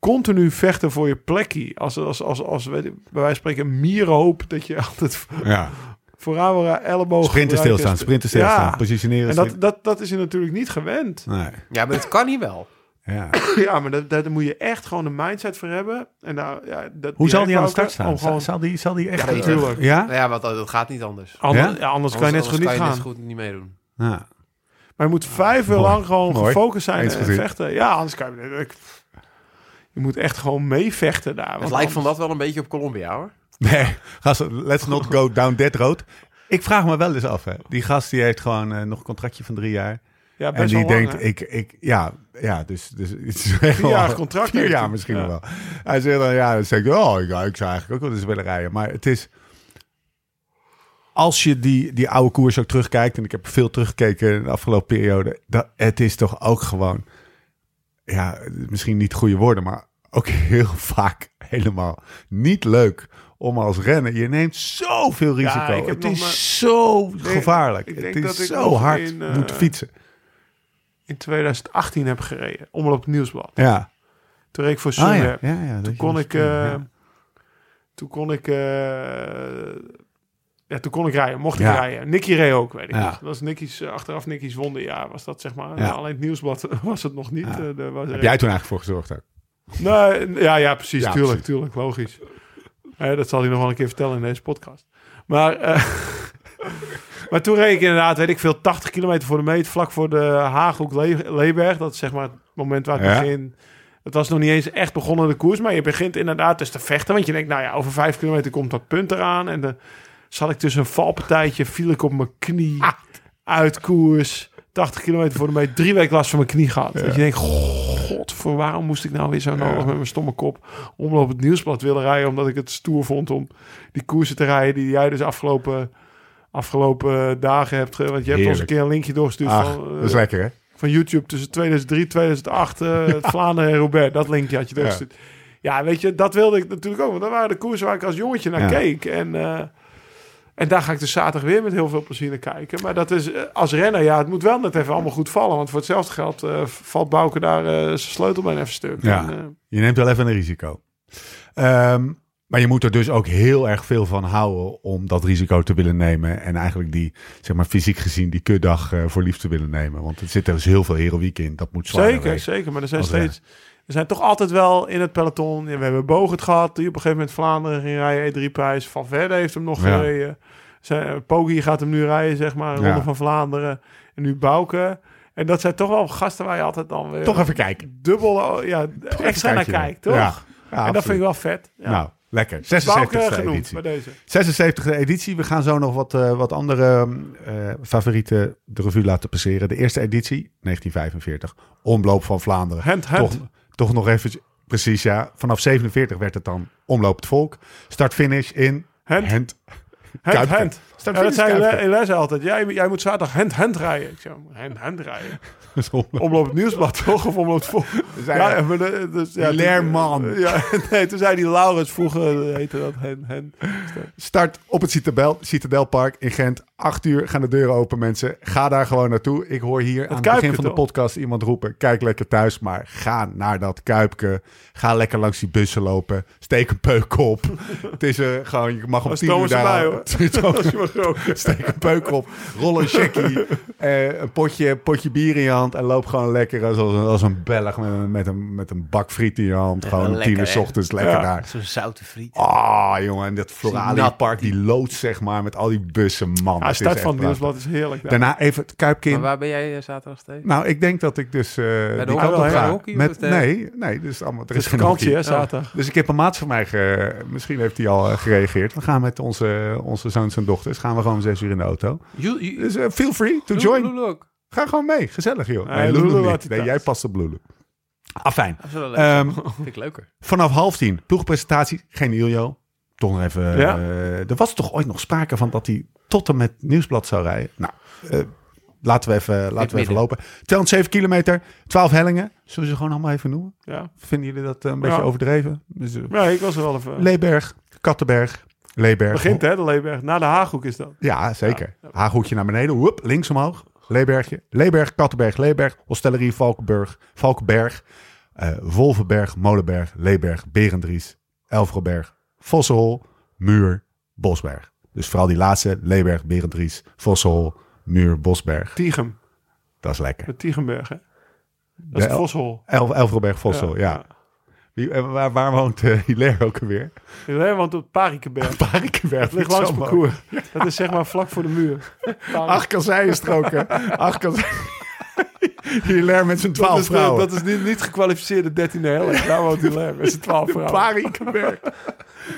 continu vechten voor je plekje. Als, als, als, als weet ik, bij wijze van spreken een mierenhoop, dat je altijd Ja. vooraan Sprinten stilstaan, sprinten stilstaan, Ja. positioneren. En dat, dat, dat is je natuurlijk niet gewend. Nee. Ja, maar het kan niet wel. Ja. Ja, maar dat, daar moet je echt gewoon een mindset voor hebben. En daar, ja, dat, Hoe zal die aan de start staan? Gewoon, Zal die, zal die echt... Ja, natuurlijk. Ja? Ja, want dat, dat gaat niet anders. ander- Ja? ja, anders kan je net zo goed niet kan je gaan. net zo goed niet meedoen. Ja. Maar je moet vijf uur lang gewoon Mooi. gefocust zijn Eens en gezien. vechten. Ja, anders kan je... ik- Je moet echt gewoon meevechten daar. Het lijkt van dat wel een beetje op Colombia, hoor. Nee, gast, let's not go down that road. Ik vraag me wel eens af, hè. Die gast die heeft gewoon eh, nog een contractje van drie jaar. Ja, en best die wel lang, denkt, ik, ik, ja, ja, dus, dus het is echt wel- contract Vier jaar misschien Ja. wel. Hij zegt dan, ja, dan zeg ik, oh, ik, ik zou eigenlijk ook wel eens willen rijden. Maar het is, als je die, die oude koers ook terugkijkt, en ik heb veel teruggekeken in de afgelopen periode, dat, het is toch ook gewoon, ja, misschien niet goede woorden, maar ook heel vaak helemaal niet leuk om als rennen. Je neemt zoveel risico. het is maar- zo denk- gevaarlijk. ik Het is dat zo hard in, eh, moeten fietsen. in 2018 heb gereden. Omloop het Nieuwsblad. Ja. Toen reed ik voor Ah, ja. Sunweb. Ja, ja, dat Toen kon ik... eh, ja. Toen kon ik... eh, ja, toen kon ik rijden. Mocht ik rijden. Nicky reed ook, weet ik. Dat was Nicky's, eh, achteraf Nicky's wonderjaar was dat, zeg maar. Ja. Alleen het Nieuwsblad was het nog niet. Ja. eh, was Heb jij toen eigenlijk voor gezorgd ook? Nee, ja, ja, precies. Ja, tuurlijk, precies. tuurlijk. Logisch. Eh, dat zal hij nog wel een keer vertellen in deze podcast. Maar, eh, maar toen reed ik inderdaad, weet ik veel, 80 kilometer voor de meet, vlak voor de Haaghoek Le- Leeberg. Dat is zeg maar het moment waar ik Ja. begin. Het was nog niet eens echt begonnen de koers, maar je begint inderdaad dus te vechten. Want je denkt, nou ja, over vijf kilometer komt dat punt eraan. En dan zat ik tussen een valpartijtje, viel ik op mijn knie, uit koers. 80 kilometer voor de meet, drie weken last van mijn knie gehad. Dat je denkt, god, voor waarom moest ik nou weer zo nodig met mijn stomme kop omloop het nieuwsblad willen rijden, omdat ik het stoer vond om die koersen te rijden die jij dus afgelopen, afgelopen dagen hebt. Want je hebt ons een keer een linkje doorgestuurd Ach, van... eh, dat is lekker, hè? van YouTube tussen 2003 2008. eh Vlaanderen en Roubaix. Dat linkje had je doorgestuurd. Ja. weet je, dat wilde ik natuurlijk ook. Want dat waren de koersen waar ik als jongetje naar keek. En, eh, en daar ga ik dus zaterdag weer met heel veel plezier naar kijken. Maar dat is eh, als renner, ja, het moet wel net even allemaal goed vallen. Want voor hetzelfde geld eh, valt Bouke daar eh, zijn sleutelbeen even stuk. Ja. En, Je neemt wel even een risico. Ehm, maar je moet er dus ook heel erg veel van houden om dat risico te willen nemen. En eigenlijk die, zeg maar fysiek gezien, die kutdag voor lief te willen nemen. Want er zit er dus heel veel heroïek in. Dat moet zwaar Zeker, wegen. zeker. Maar er zijn steeds... Er zijn toch altijd wel in het peloton... Ja, we hebben Bogert gehad, die op een gegeven moment Vlaanderen ging rijden. E3-prijs. Van Verde heeft hem nog Ja. gereden. Zijn, Poggi gaat hem nu rijden, zeg maar. Ronde Ja. van Vlaanderen. En nu Bouke. En dat zijn toch wel gasten waar je altijd dan weer... Toch even kijken. dubbel, ja, Toch extra naar kijkt, toch? Ja, en dat vind ik wel vet. Ja. Nou, lekker. Bouke 76e genoemd editie. bij deze. 76e editie. We gaan zo nog wat, eh, wat andere eh, favorieten de revue laten passeren. De eerste editie, 1945. Omloop van Vlaanderen. Hand, hand. Toch, toch nog even, precies ja. Vanaf 47 werd het dan Omloop het Volk. Start-finish in Hand. Hand. Ja, dat zei Les altijd. Jij, jij moet zaterdag hand, hand rijden. Ik zei, hand, hand rijden. Omloop. Het nieuwsblad, toch? Of omloop het vol. zei ja, hij, maar de- dus, ja, Leerman. toen- Ja, nee, toen zei die Laurens vroeger, heette dat hen, hen. Start op het Citadel, Citadelpark in Gent. Acht uur gaan de deuren open, mensen. Ga daar gewoon naartoe. Ik hoor hier aan het begin van de podcast iemand roepen... kijk lekker thuis, maar ga naar dat Kuipke. Ga lekker langs die bussen lopen. Steek een peuk op. het is er gewoon... Je mag om Was tien uur Thomas daar... erbij, hoor. Als je Steek een peuk op. Rol een checkie. eh, een potje, potje bier in je hand. En loop gewoon lekker als, als, een- als een Belg met een, met, een, met een bak friet in je hand. gewoon om tien lekker, uur ochtends lekker Ja. daar. Zo'n zoute friet. Ah, jongen, en dat Floralië nat. Park, die loods, zeg maar, met al die bussen, man. Ja, start echt van nieuwsblad is heerlijk. daar. Daarna even het Kuipkin. Maar waar ben jij eh, zaterdag steeds? Nou, ik denk dat ik dus eh op bij de ga. hockey Met, eh? nee, nee, dus allemaal, er Het is geen vakantie, hè, hockey. zaterdag. Dus ik heb een maat van mij, ge- misschien heeft hij al gereageerd. We gaan met onze, onze zoons en dochters, gaan we gewoon zes uur in de auto. You, you, Dus eh, feel free to Lulu- join. Lulu ook. Ga gewoon mee, gezellig joh. Nee, Nee, Lulu Lulu laat niet. hij Nee, thuis. jij past op Lulu. Afijn. Dat is wel leuk. Ehm, Vind ik leuker. Vanaf half tien, ploegpresentatie, geen Iljo. Toch nog even. Ja. eh, er was toch ooit nog sprake van dat hij tot en met Nieuwsblad zou rijden. Nou, eh, laten we even, laten we even midden. lopen. 207 kilometer, 12 hellingen. Zullen we ze gewoon allemaal even noemen? Ja. Vinden jullie dat eh, een beetje Ja. overdreven? Dus, eh, ja, ik was er wel even... Leeberg, Kattenberg, Leeberg. Begint hè, de Leeberg. Na de Haaghoek is dat. Ja, zeker. Haaghoekje naar beneden, woep, links omhoog. Leebergje, Leeberg, Kattenberg, Leeberg, Hostellerie, Valkenburg, Valkenberg, eh Wolvenberg, Molenberg, Leeberg, Berendries, Elfroberg, Vossenhol, Muur, Bosberg. Dus vooral die laatste, Leeberg, Berendries, Vossenhol, Muur, Bosberg. Tiegem. Dat is lekker. De Tiegenberg, hè. Dat De is El-. Elf, Elfroberg, Vossel, ja. ja. Eh, waar, waar woont uh, Hilaire ook alweer? Nee, want op Parikenberg. Parikenberg. Dat ligt langs parcours. Dat is zeg maar vlak voor de muur. Acht kasseienstroken. Acht kasseien. Hilaire met zijn twaalf de- vrouwen. dat is niet, niet gekwalificeerde 13e helft. Daar woont leer met zijn 12 vrouwen. Parikenberg.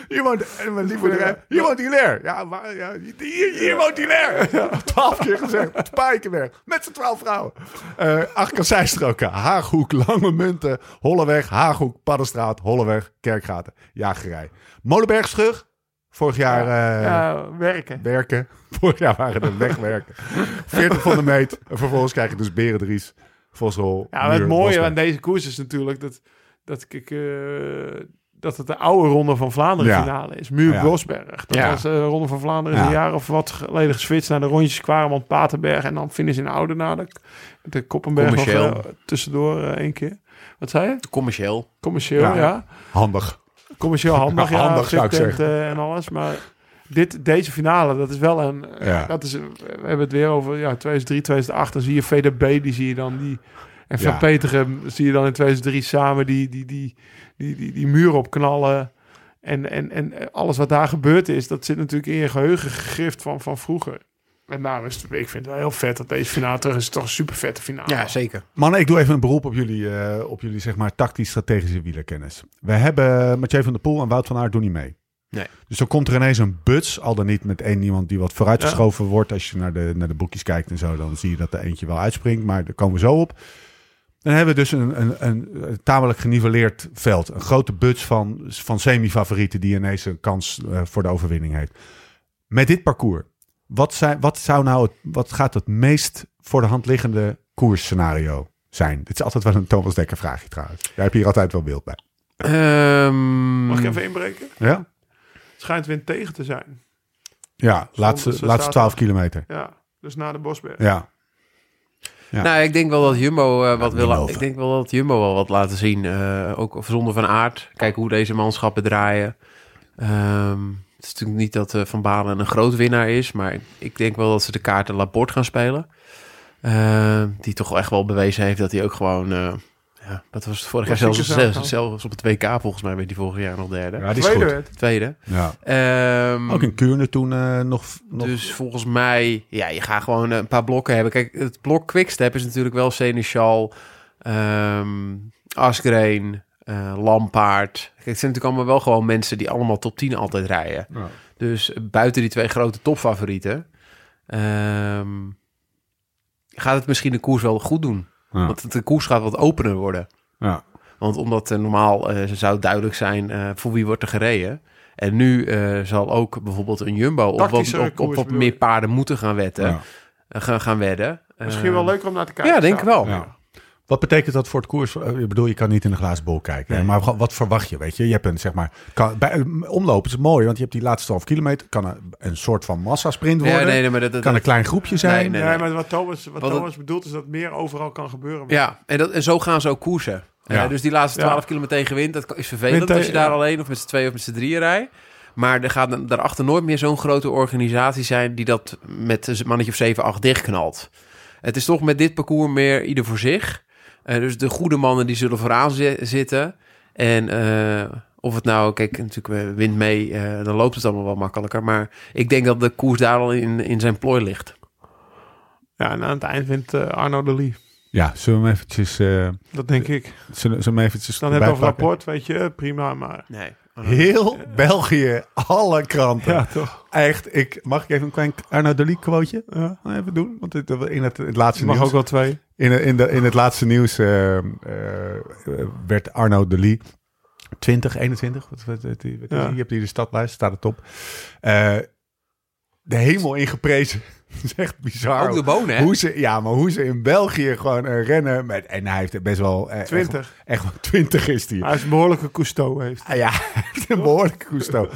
Hier woont, mijn lieve, hier woont Hilaire. Ja, maar, ja, hier, hier woont Hilaire. Twaalf keer gezegd. Parikenberg. Met zijn twaalf vrouwen. Eh acht kasseistroken. Haaghoek, Lange Munten, Holleweg, Haaghoek, Paddenstraat, Holleweg, Kerkgaten. Jagerij. Molenbergschug. Vorig jaar eh, Ja, werken. werken. Vorig jaar waren er wegwerken. 40 van de meet. En vervolgens krijg je dus Berendries, Vosrol, Ja, het mooie Bosberg. aan deze koers is natuurlijk dat, dat ik... eh, dat het de oude Ronde van Vlaanderen Ja. finale is. Muur Ja. Bosberg. Dat Ja. was de Ronde van Vlaanderen Ja. een jaar of wat geleden geswitcht naar de rondjes Kwaremond, Paterberg en dan finish in Oudenaarde. De Koppenberg nog, Commercieel. eh, tussendoor eh, één keer. Wat zei je? Commercieel. Commercieel, Ja. ja. Handig. Commercieel handig, ja. Handig, zou ik VIP-tent, zeggen. eh, en alles. Maar dit, deze finale, dat is wel een... Ja. Dat is, we hebben het weer over ja, 2003, 2008. Dan zie je VDB, die zie je dan... Die, en Van Ja. Zie je dan in 2003 samen die, die, die, die, die, die muur opknallen. En, en, en alles wat daar gebeurd is, dat zit natuurlijk in je geheugen gegrift van, van vroeger. En nou is het, ik vind het wel heel vet dat deze finale terug is toch een super vette finale. Ja, zeker. Mannen, ik doe even een beroep op jullie, eh, op jullie zeg maar tactisch-strategische wielerkennis. We hebben Mathieu van der Poel en Wout van Aert doen niet mee. Nee. Dus dan komt er ineens een buts, al dan niet met één iemand die wat vooruitgeschoven wordt. Als je naar de, naar de boekjes kijkt en zo, dan zie je dat er eentje wel uitspringt. Maar daar komen we zo op. Dan hebben we dus een, een, een, tamelijk geniveleerd veld. Een grote buts van, van semi-favorieten die ineens een kans eh, voor de overwinning heeft. Met dit parcours, wat, zijn, wat, zou nou het, wat gaat het meest voor de hand liggende koersscenario zijn? Dit is altijd wel een Thomas Dekker vraagje trouwens. Jij hebt hier altijd wel beeld bij. Ehm, Mag ik even inbreken? Ja? Het schijnt wind tegen te zijn. Ja, laatste, laatste staat 12 er. kilometer. Ja, dus na de Bosberg. Ja. Ja. Nou, ik denk wel dat Jumbo eh, wat Ja, wil. Ik denk wel dat Jumbo wel wat laten zien. eh, ook zonder van aard. Kijken hoe deze manschappen draaien. Ehm, het is natuurlijk niet dat eh, Van Balen een groot winnaar is, maar ik, denk wel dat ze de kaarten Laporte gaan spelen. Ehm, die toch echt wel bewezen heeft dat hij ook gewoon. eh, ja, dat was het vorig jaar zelfs, zelfs, zelfs op het WK volgens mij werd hij vorig jaar nog derde. ja, die is Tweede goed. Tweede. Ja. Ehm, Ook in Kuurne toen eh, nog... nog dus volgens mij, ja, je gaat gewoon een paar blokken hebben. Kijk, het blok Quickstep is natuurlijk wel Seneschal, ehm Asgreen, eh, Lampaard. Kijk, het zijn natuurlijk allemaal wel gewoon mensen die allemaal top 10 altijd rijden. Ja. Dus buiten die twee grote topfavorieten, ehm, gaat het misschien de koers wel goed doen. Ja. Want de koers gaat wat opener worden. Ja. Want omdat er normaal eh, zou duidelijk zijn eh, voor wie wordt er gereden. En nu eh, zal ook bijvoorbeeld een Jumbo op wat, op, op wat meer paarden moeten gaan wetten. Ja. eh, gaan, gaan wedden. Misschien Eh, wel leuker om naar te kijken. Ja, denk ik wel. Ja. Wat betekent dat voor het koers? Eh, Ik bedoel, je kan niet in de glazen bol kijken. Nee. Maar wat- wat verwacht je? Weet je, je hebt een zeg maar. Kan, bij eh, omlopen is mooi, want je hebt die laatste 12 kilometer. Kan een, een soort van massasprint worden. Nee, nee, maar dat, dat- kan een klein groepje zijn. Nee, Nee, nee. maar wat Thomas, wat Wat het- Thomas bedoelt is dat meer overal kan gebeuren. ja en, dat, en zo gaan ze ook koersen. Eh, dus die laatste Ja. 12 kilometer tegen wind, dat is vervelend Wind als je daar ja. alleen of met z'n tweeën of met z'n drieën rijdt. Maar er gaat daarachter nooit meer zo'n grote organisatie zijn die dat met een mannetje of 7, 8 dichtknalt. Het is toch met dit parcours meer ieder voor zich. Eh, dus de goede mannen die zullen vooraan zi- zitten. En eh, of het nou, kijk, natuurlijk wint mee, eh, dan loopt het allemaal wel makkelijker. Maar ik denk dat de koers daar al in, in zijn plooi ligt. Ja, en aan het eind wint Arno de Lee. Ja, zullen we hem eventjes. eh, Dat denk ik. zullen, zullen we hem eventjes. Dan heb je erbij over pakken? rapport, weet je, prima, maar... Nee. Heel België, alle kranten. Ja, toch. Echt, ik, mag ik even een klein Arno Delie quoteje Ja. even doen? Want het, in het, het laatste Je mag nieuws, ook wel twee. in, in, de, in het laatste nieuws eh, eh, werd Arno Delie 20, 21, wat, wat, wat, wat is Ja. die? je hebt hier de stadlijst, staat het op. Eh, de hemel ingeprezen. Is echt bizar. Ook de bonen, hè? Hoe ze, ja, maar hoe ze in België gewoon eh, rennen. Met, en hij heeft best wel... eh, echt- 20. Echt, wel 20 is hij. Hij is een behoorlijke cousteau heeft. Ah, ja, hij heeft een behoorlijke gusto.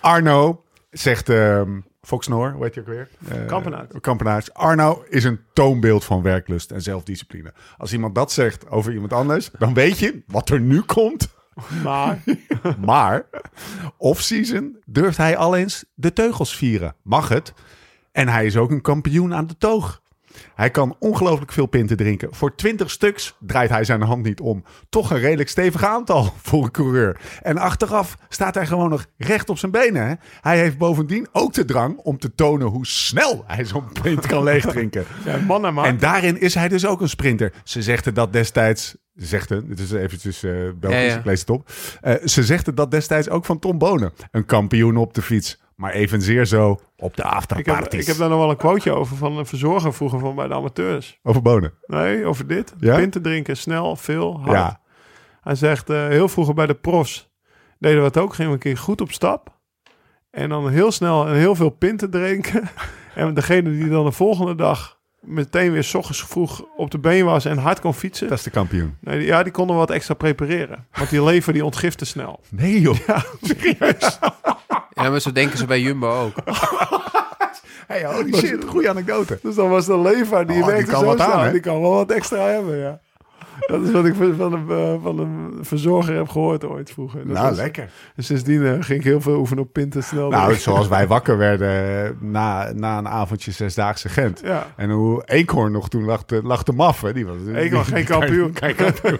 Arno zegt... ehm Fox Noor, hoe heet je ook weer? Eh, Kampenaerts. Kampenaerts. Arno is een toonbeeld van werklust en zelfdiscipline. Als iemand dat zegt over iemand anders, dan weet je wat er nu komt. Maar Maar off-season durft hij al eens de teugels vieren. Mag het. En hij is ook een kampioen aan de toog. Hij kan ongelooflijk veel pinten drinken. Voor 20 stuks draait hij zijn hand niet om. Toch een redelijk stevig aantal voor een coureur. En achteraf staat hij gewoon nog recht op zijn benen. Hè? Hij heeft bovendien ook de drang om te tonen hoe snel hij zo'n pint kan leegdrinken. ja, man en man. En daarin is hij dus ook een sprinter. Ze zegden dat destijds. Ze zegden, dit is eventjes eh Belgisch, Ja, ja. ik lees het op. Eh, ze zegden dat destijds ook van Tom Bonen. Een kampioen op de fiets. Maar evenzeer zo op de ik, heb, afterparties. ik heb daar nog wel een quoteje over van een verzorger vroeger van bij de amateurs. Over Bonen. Nee, over dit. Ja? Pinten drinken, snel, veel, hard. Ja. Hij zegt, eh, heel vroeger bij de profs deden we het ook. Gingen we een keer goed op stap. En dan heel snel en heel veel pinten drinken. en degene die dan de volgende dag meteen weer s ochtends vroeg op de been was en hard kon fietsen. Dat is de kampioen. Nee, die- ja, die konden wat extra prepareren. Want die lever die ontgifte snel. Nee joh. Serieus. Ja, maar zo denken ze bij Jumbo ook. Hey, holy shit. Goeie anekdote. Dus dan was de lever, die Oh, die werkte kan zo wat aan? Die kan wel wat extra hebben, ja. Dat is wat ik van een, eh, van een verzorger heb gehoord ooit vroeger. Dat nou, was- lekker. Dus sindsdien eh, ging ik heel veel oefenen op pinten snel. Nou, zoals wij wakker werden eh, na, na een avondje zesdaagse Gent. ja. En hoe Eekhoorn nog toen lag te, lag te maffen. Die was, Eekhoorn geen kampioen. Geen kampioen.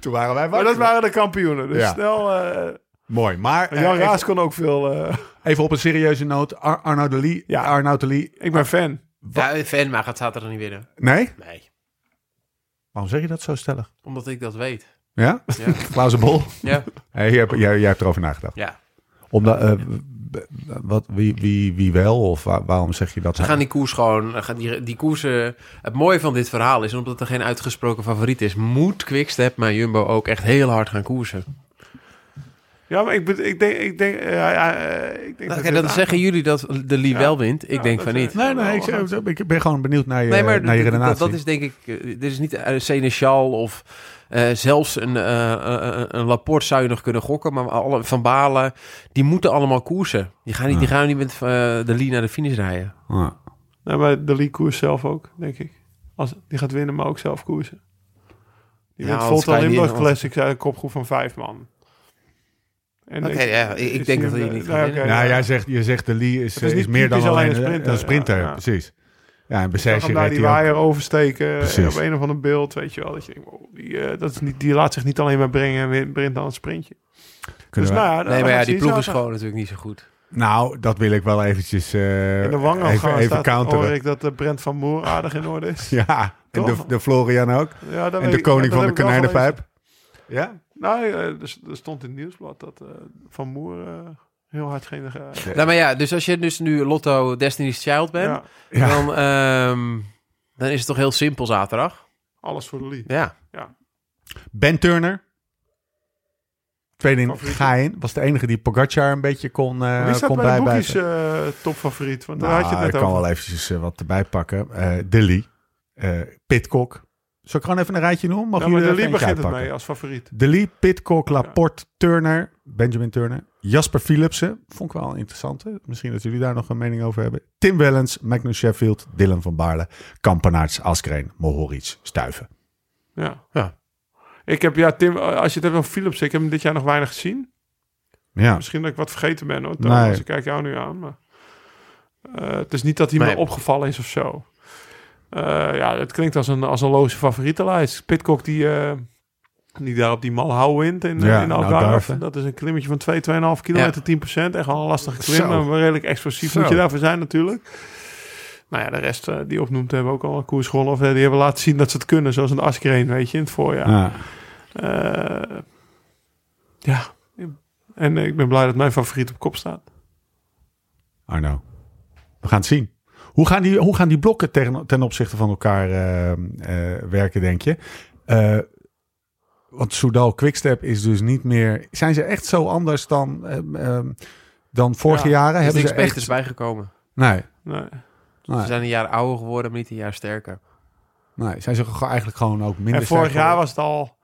toen waren wij Maar wakker. dat waren de kampioenen. Dus Ja. snel... eh, Mooi. Maar eh, Jan even, Raas kon ook veel... eh, even op een serieuze noot. Ar Arno de Lee. Ja. Arno de Lee. ik ben fan. Ja, fan, maar gaat zaterdag niet winnen. Nee? Nee, Waarom zeg je dat zo stellig? omdat ik dat weet. Ja? Ja, Plausible. ja. Hey, jij, hebt- jij, jij hebt erover nagedacht. ja. Omdat, eh, b- wat, wie, wie, wie wel? Of wa- waarom zeg je dat? Ze gaan die koers gewoon... Gaan die, die koersen... Het mooie van dit verhaal is, omdat er geen uitgesproken favoriet is... moet Quickstep, maar Jumbo ook echt heel hard gaan koersen. Ja, maar ik, ik denk... Ik denk, ja, eh, ik denk Oké, dit dan zeggen jullie dat de Lee Ja. wel wint. Ik Ja, denk dat van niet. Nee, nee, ik, zeg- ik ben gewoon benieuwd naar je, Nee, maar naar je dat, dat, redenatie. dat is denk ik... eh, Dit is niet een Seneschal of eh, zelfs een, eh, eh, een Laporte zou je nog kunnen gokken. Maar alle, Van Balen, die moeten allemaal koersen. Die gaan niet, die gaan niet met eh, de Lee naar de finish rijden. Ja. Nee, maar de Lee koers zelf ook, denk ik. Als, die gaat winnen, maar ook zelf koersen. Die Ja, wint Volta Limburg uit een kopgroep van vijf man. Ja, ik- ik denk dat hij niet gaat. Ja, jij zegt, je zegt de Lee is, Het is meer dan alleen een een sprinter. sprinter. Ja, ja. Precies. Ja, en daar reed die waaier oversteken Precies. op een of ander beeld, weet je wel. Dat je denkt, wow, die, eh, dat is niet, die laat zich niet alleen maar brengen en brengt dan een sprintje. Kunnen dus nou ja, Nee, maar ja, die ploeg is gewoon natuurlijk niet zo goed. Nou, dat wil ik wel eventjes eh In de wangen even, gaan even staat, hoor counteren. ik dat eh, Brent van Moer aardig in orde is. Ja, en de, Toch? de Florian ook. Ja, En de koning van de konijnenpijp. Ja? Nou, er, er stond in het nieuwsblad dat eh, Van Moer eh, heel hard ging. eh, Nou, maar ja, dus als je dus nu Lotto Destiny's Child bent, ja, Ja. dan, ehm, dan is het toch heel simpel zaterdag. alles voor de Lee. Ja. Ben Turner. Tweede in. Gain. Was de enige die Pogacar een beetje kon, eh Wie staat kon bij de bijbijten. boekjes eh, topfavoriet? Want daar Nou, had je het ik net kan over. wel eventjes wat erbij pakken. Eh Dilly, eh Pitcock. Zal ik gewoon even een rijtje noemen? Mag Ja, maar jullie de er Lee begint het mee als favoriet. Dilly, Pitcock, Laporte, Turner, Benjamin Turner, Jasper Philipsen. Vond ik wel een interessante. Misschien dat jullie daar nog een mening over hebben. Tim Wellens, Magnus Sheffield, Dylan van Baarle, Kampenaerts, Askreen, Mohoric, Stuiven. Ja. Ja. Ik heb, ja, Tim, als je het hebt over Philips, ik heb hem dit jaar nog weinig gezien. Ja, Misschien dat ik wat vergeten ben hoor. Nee. Ik kijk jou nu aan. Maar, eh, het is niet dat hij Nee. me opgevallen is of zo. Eh, ja, het klinkt als een, als een loze favorietenlijst. Pitcock die, eh, die daar op die Malhou wint in, Ja, in nou, Algarve. Dat is een klimmetje van 2, 2,5 kilometer, 10%. Echt wel een lastige klim. Zo. Maar redelijk explosief Zo. moet je daarvoor zijn natuurlijk. Nou ja, de rest eh, die opnoemt hebben ook al een koers gewonnen. Of die hebben laten zien dat ze het kunnen. Zoals een Askreen, weet je, in het voorjaar. ja. Eh, ja. En ik ben blij dat mijn favoriet op kop staat. Arno. We gaan het zien. Hoe gaan die, hoe gaan die blokken ten, ten opzichte van elkaar eh, eh, werken, denk je? Eh, want Soudal Quickstep is dus niet meer... Zijn ze echt zo anders dan, ehm, dan vorige Ja, jaren? Er is Hebben niks ze echt... beters bijgekomen. Nee, Nee. Ze nee, zijn een jaar ouder geworden, maar niet een jaar sterker. nee. Zijn ze eigenlijk gewoon ook minder En vorig sterk jaar geworden? was het al...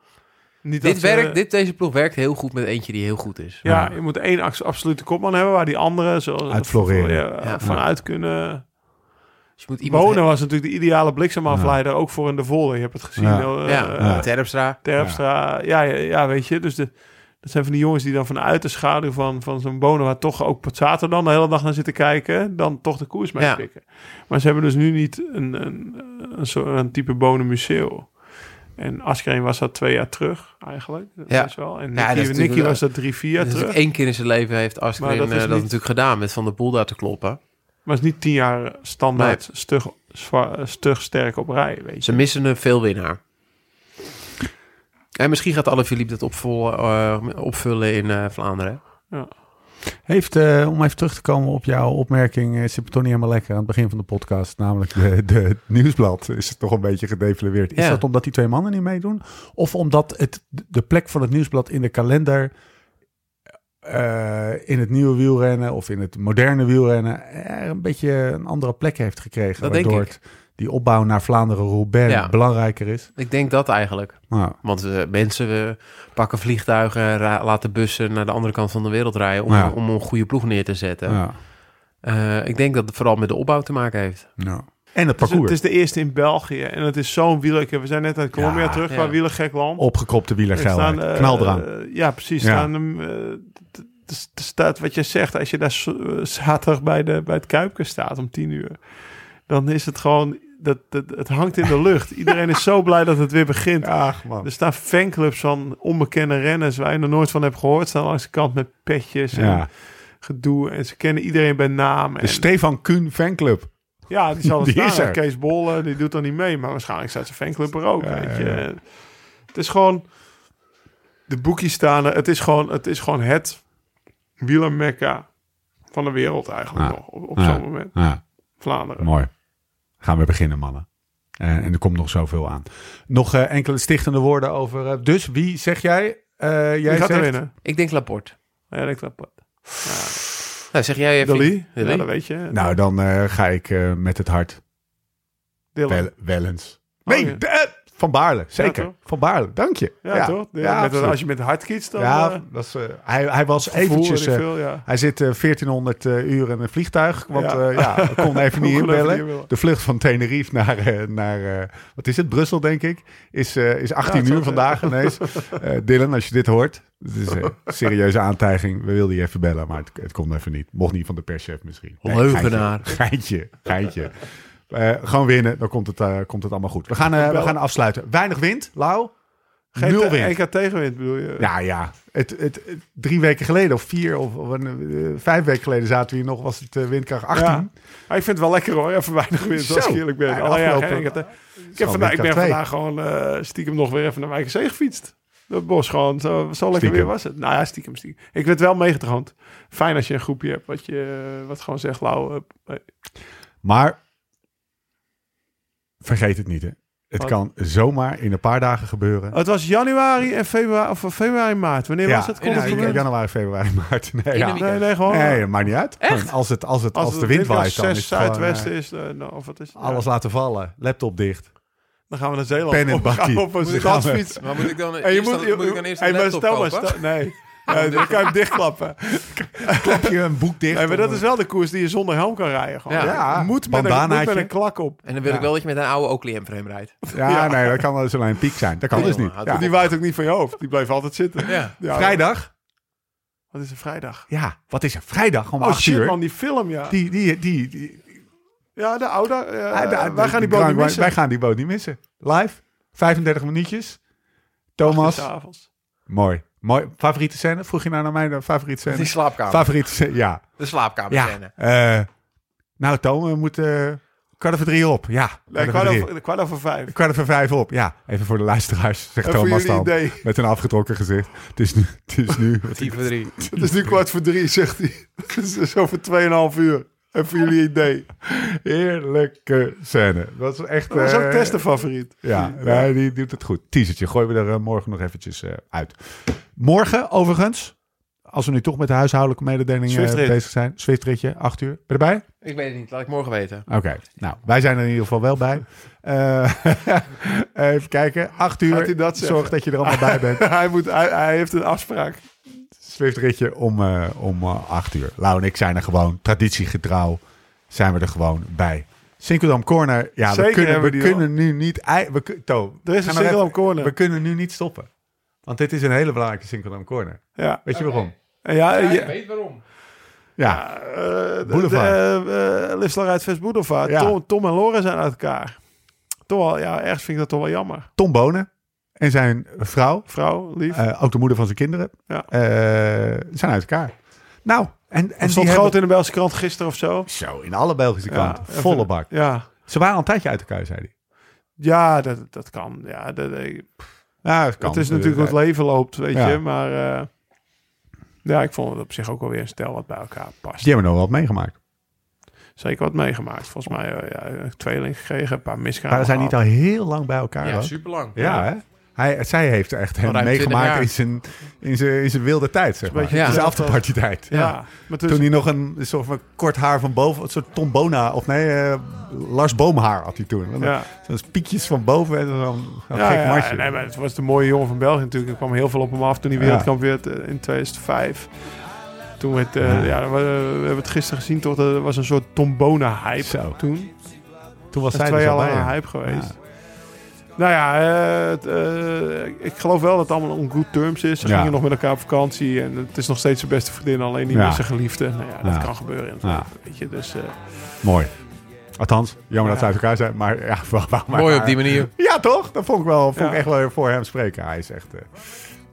Niet Dit dat ze- werkt, dit, deze ploeg werkt heel goed met eentje die heel goed is. Ja, Ja. je moet één abs- absolute kopman hebben... waar die anderen zoals Uit floreren. Ja, Ja. vanuit kunnen... Dus je moet iemand... Was natuurlijk de ideale bliksemafleider... ook voor in de volle. Je hebt het gezien. Ja. eh, ja, eh. Terpstra. Terpstra. Ja. Ja, ja, weet je. Dus de, dat zijn van die jongens die dan vanuit de schaduw van, van zo'n Bonen... waar toch ook Pozzato dan de hele dag naar zitten kijken... dan toch de koers mee pikken. Maar ze hebben dus nu niet een, een, een, soort, een type Bonen Museo. En Askreen was dat twee jaar terug, eigenlijk. Dat Ja. is wel. En Nicky, was dat drie, vier jaar terug. één keer in zijn leven heeft Maar Askren dat is dat niet- natuurlijk gedaan met Van der Poel daar te kloppen. Maar het is niet tien jaar standaard stug, zwa- stug sterk op rij, weet je. Ze missen een veelwinnaar. En misschien gaat Alaphilippe dat opvullen, eh, opvullen in eh, Vlaanderen. Heeft, eh, om even terug te komen op jouw opmerking, uh, zit toch niet helemaal lekker aan het begin van de podcast, namelijk de, de het nieuwsblad is het toch een beetje gedevalueerd. Is Ja. dat omdat die twee mannen niet meedoen? Of omdat het, de plek van het nieuwsblad in de kalender eh, in het nieuwe wielrennen of in het moderne wielrennen er een beetje een andere plek heeft gekregen. Dat denk waardoor het, die opbouw naar Vlaanderen-Roubaix Ja. belangrijker is. Ik denk dat eigenlijk. Nou, Want we, mensen pakken vliegtuigen, laten bussen naar de andere kant van de wereld rijden om, om een goede ploeg neer te zetten. ja, ik denk dat het vooral met de opbouw te maken heeft. nou. En het Het is, parcours. het is de eerste in België. En het is zo'n wieler. We zijn net uit Colombia Ja, terug, ja. qua wielergek land. Opgekropte Er wielergeilheid. staan, eh, Knal eraan. ja, precies. Ja. Staan, hem, eh, staat wat je zegt. Als je daar eh, zaterdag bij, de, bij het Kuipke staat om tien uur. Dan is het gewoon... Dat, dat, het hangt in de lucht. Iedereen is zo blij dat het weer begint. Ach man. Er staan fanclubs van onbekende renners... waar je nog nooit van hebt gehoord. Staan langs de kant met petjes en gedoe. En ze kennen iedereen bij naam. De En, Stefan Kuhn fanclub. Ja, die zal het Die staan. is. Kees Bolle, die doet dan niet mee. Maar waarschijnlijk staat zijn fanclub er ook. Ja, weet ja, je. ja. Het is gewoon... De boekjes staan er. Het is gewoon het, is gewoon het wielermekka van de wereld eigenlijk Ja. nog. Op, op Ja. zo'n moment. Ja. Vlaanderen. Mooi. Gaan we beginnen, mannen. Eh, en er komt nog zoveel aan. Nog eh, enkele stichtende woorden over. eh, dus wie zeg jij? Eh, jij gaat er zegt winnen? Ik denk Laporte. Ja, ik dat. Nou, zeg jij even. Dali? Ja, dat weet je. Nou, dan eh, ga ik eh, met het hart. Dylan. Wel, Wellens. Nee, ja. de- eh, Van Baarle. Zeker. van Baarle. Dank je. Ja, toch? Ja, Ja, met, als je met hard kiest, dan... ja, eh, dat is, eh, hij, hij was eventjes... eh, veel, ja. hij zit eh, 1400 eh, uur in een vliegtuig. Want Ja. ja, ja ik kon even niet inbellen. De vlucht van Tenerife naar, eh, naar eh, wat is het? Brussel, denk ik. Is, eh, is 18 het zou uur vandaag ineens. Eh, Dylan, als je dit hoort. Het is een serieuze aantijging. We wilden je even bellen, maar het, het kon even niet. Mocht niet van de perschef misschien. Leugenaar. Geintje, geintje. Eh, gewoon winnen, dan komt het, eh, komt het allemaal goed. We gaan, eh, we gaan afsluiten. Weinig wind, Lau. Geen Nul wind. EK tegenwind bedoel je? Ja, ja. Het, het, het- drie weken geleden of vier of, of een, vijf weken geleden zaten we hier nog, was het windkracht 18. Ja. Maar ik vind het wel lekker hoor, even weinig wind, als Zo. ik eerlijk ben. Ja, afgelopen- te- ik, heb vandaag, ik ben vandaag gewoon stiekem nog weer even naar Wijkenzee gefietst. Dat bos gewoon, zo, zo lekker Stiekem. weer was het. Nou ja, stiekem, stiekem. Ik werd wel meegetroond. Fijn als je een groepje hebt wat, je, wat gewoon zegt, Lau, Maar vergeet het niet, hè. Het Wat? kan zomaar in een paar dagen gebeuren. Het was januari en februari, of februari, maart. Wanneer was het? Kon het januari, februari, maart. Nee, ja. Nee, nee, gewoon. nee, maakt niet uit. Echt? Als, het, als, het, als, als de wind waait, dan is 6 het gewoon, zuidwesten eh, is, eh, nou, of wat is het? alles Ja. laten vallen. Laptop dicht. Dan gaan we naar Zeeland. Pen en Of we gaan bakkie. op een stadsfiets. Maar moet ik dan, eerst moet, dan, moet ik dan eerst hey, een maar stel maar, kopen? stel- nee. Dan kan je hem dichtklappen. Klap je een boek dicht. Nee, maar dat is wel de koers die je zonder helm kan rijden. Gewoon. Ja. Ja, moet, met een, moet bandanaatje. met een klak op. En dan wil Ja. ik wel dat je met een oude Oakley M-frame rijdt. Ja, Ja. nee, dat kan wel eens alleen een piek zijn. Dat kan Nee, dus niet. Ja. Die waait ook niet van je hoofd. Die blijft altijd zitten. Ja. Ja, Vrijdag? Wat is een vrijdag? Ja, wat is er? Vrijdag om Oh 8 shit uur. man, die film ja. Die, die, die, die, Ja, de oude. eh, Ah, de- wij gaan die boot niet missen. Wij gaan die boot niet missen. Live, 35 minuutjes. Thomas. Mooi. mooi. Favoriete scène? Vroeg je nou naar mijn favoriete scène? Die slaapkamer. Favoriete scène, ja. de slaapkamer ja. scène. Eh, nou, Tom, we moeten kwart over drie op. Ja, Nee, kwart over kwart over vijf. Kwart over vijf op. Ja, even voor de luisteraars, zegt Thomas dan. idee. Met een afgetrokken gezicht. Het is nu... Het is nu Tien voor drie. Het is nu kwart voor drie, zegt hij. Het is dus over 2,5 uur. En voor jullie idee. heerlijke scène. Dat is echt... Dat was ook eh, Tess' favoriet. Ja, nee, die doet het goed. Teasertje, gooien we er eh, morgen nog eventjes eh, uit. Morgen, overigens, als we nu toch met de huishoudelijke mededelingen eh, bezig zijn. Zwiftritje, acht uur. Ben je erbij? Ik weet het niet, laat ik morgen weten. Oké, nou, wij zijn er in ieder geval wel bij. Eh, even kijken, acht uur. Gaat hij dat? Zorg dat je er allemaal bij bent. hij, moet, hij, hij heeft een afspraak. Zwiftritje om, eh, om eh, acht uur. Lau en ik zijn er gewoon, traditiegetrouw, zijn we er gewoon bij. Sinkeldam Corner, ja, we Zeker kunnen, we hebben we die kunnen nu niet... We, to, Er is een Sinkeldam Corner. We kunnen nu niet stoppen. Want dit is een hele belangrijke Sinkeldam Corner. Ja. Weet je waarom? Ja, Ja, je- ik weet waarom. Ja, Eh, de- Boulevard. Uh, Liefslarheid Vest Boulevard. Ja. Tom, Tom en Laura zijn uit elkaar. Toch wel, ja, ergens vind ik dat toch wel jammer. Tom Bonen en zijn vrouw, Vrouw, lief. eh, ook de moeder van zijn kinderen, Ja. eh, zijn uit elkaar. Nou, en, en stond hebben... groot in de Belgische krant gisteren of zo. Zo, in alle Belgische kranten. Ja, volle bak. Ja, Ze waren al een tijdje uit elkaar, zei hij. ja dat, dat kan. Ja, dat, eh, Ja, dat kan. het is natuurlijk hoe het leven loopt, weet Ja. je. Maar eh, ja, ik vond het op zich ook wel weer een stel wat bij elkaar past. Die hebben nog wel wat meegemaakt. Zeker wat meegemaakt. Volgens mij eh, ja, een tweeling gekregen, een paar misgaan. Maar ze zijn niet al heel lang bij elkaar. Ja, super lang. Ja, hè? Hij, zij heeft echt hem ruim 20 meegemaakt in zijn, in, zijn, in zijn wilde tijd, zeg maar. In zijn afterparty-tijd. Ja, maar dus, Toen hij nog een soort van kort haar van boven, een soort Tom Bona, of nee, eh, Lars Boomhaar had hij toen. ja. Zo'n piekjes van boven en zo'n zo'n Ja, gek ja, matje. nee, maar het was de mooie jongen van België natuurlijk. Er kwam heel veel op hem af toen hij Ja. wereldkampioen werd eh, in 2005. Toen werd, eh, Ja. ja. we, we hebben het gisteren gezien, toch? Er was een soort Tombona-hype Zo. toen. Toen was Dat zij twee dus al een hype geweest. Nou ja, eh, eh, ik geloof wel dat het allemaal on good terms is. Ze Ja. gingen nog met elkaar op vakantie en het is nog steeds zijn beste vriendin, alleen niet Ja. met zijn geliefde. Nou ja, dat Ja. kan gebeuren in het Ja. leven, weet je. Dus eh, Mooi. Althans, jammer dat ze uit elkaar zijn, maar ja, wel, wel, maar, Mooi op die manier. Ja, toch? Dat vond ik wel, vond ik echt wel voor hem spreken. Hij is echt uh,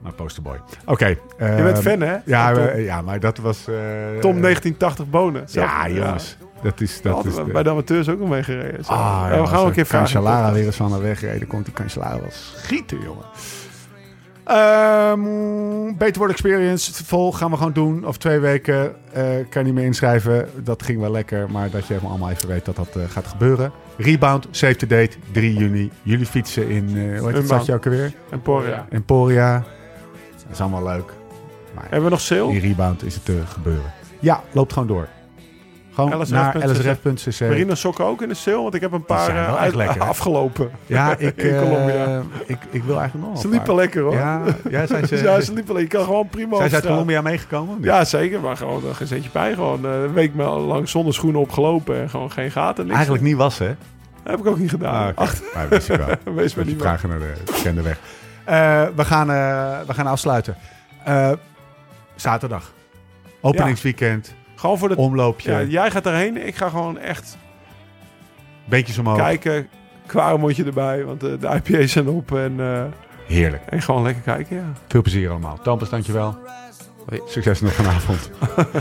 mijn posterboy. Oké. je bent ehm, fan, hè? Ja, ja, maar dat was... eh, Tom 1980 bonen. Zelf- Ja, jongens. Dat is... Dat is bij de amateurs ook nog mee gereden. Zo. Ah, Ja, we gaan een keer vragen. Cancellara weer eens van de weg rijden, komt die Cancellara wel schieten, jongen. Ehm Beter World Experience, vol gaan we gewoon doen. Of twee weken eh, kan je niet meer inschrijven. Dat ging wel lekker, maar dat je helemaal allemaal even weet dat dat eh, gaat gebeuren. Rebound, save the date, 3 juni. Jullie fietsen in, eh hoe heet stadje ook alweer? Emporia. Emporia. Dat is allemaal leuk. Maar Hebben we nog sale? die rebound is het te gebeuren. Ja, loopt gewoon door. Gewoon naar lsrf.cc. Merino sokken ook in de sale? Want ik heb een paar uit- lekker, hè? afgelopen. Ja, ik, In Colombia. ik, ik wil eigenlijk nog Ze een liepen lekker hoor. Ja, ja, zijn ze, Ja, ze liepen lekker. Je kan gewoon prima zijn ze uit. Colombia meegekomen? Ja, zeker. Maar gewoon er geen zetje bij. Gewoon eh, een week lang zonder schoenen opgelopen. En gewoon geen gaten. Niks. Eigenlijk niet wassen, hè? Dat heb ik ook niet gedaan. Ah. Ach, Maar wist ik wel. wees je niet vragen naar de bekende weg. We, gaan, we gaan afsluiten. Zaterdag. Openingsweekend. Gewoon voor de... Omloopje. Ja, jij gaat erheen. Ik ga gewoon echt Beetjes omhoog. kijken. Kwaremondje erbij. Want eh, de IPA's zijn op. En, eh, Heerlijk. en gewoon lekker kijken, ja. Veel plezier allemaal. Tampers, dankjewel. Succes nog vanavond.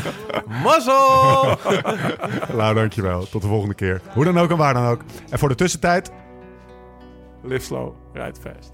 Mazzel! Lau, dankjewel. Tot de volgende keer. Hoe dan ook en waar dan ook. En voor de tussentijd... Live slow, ride fast.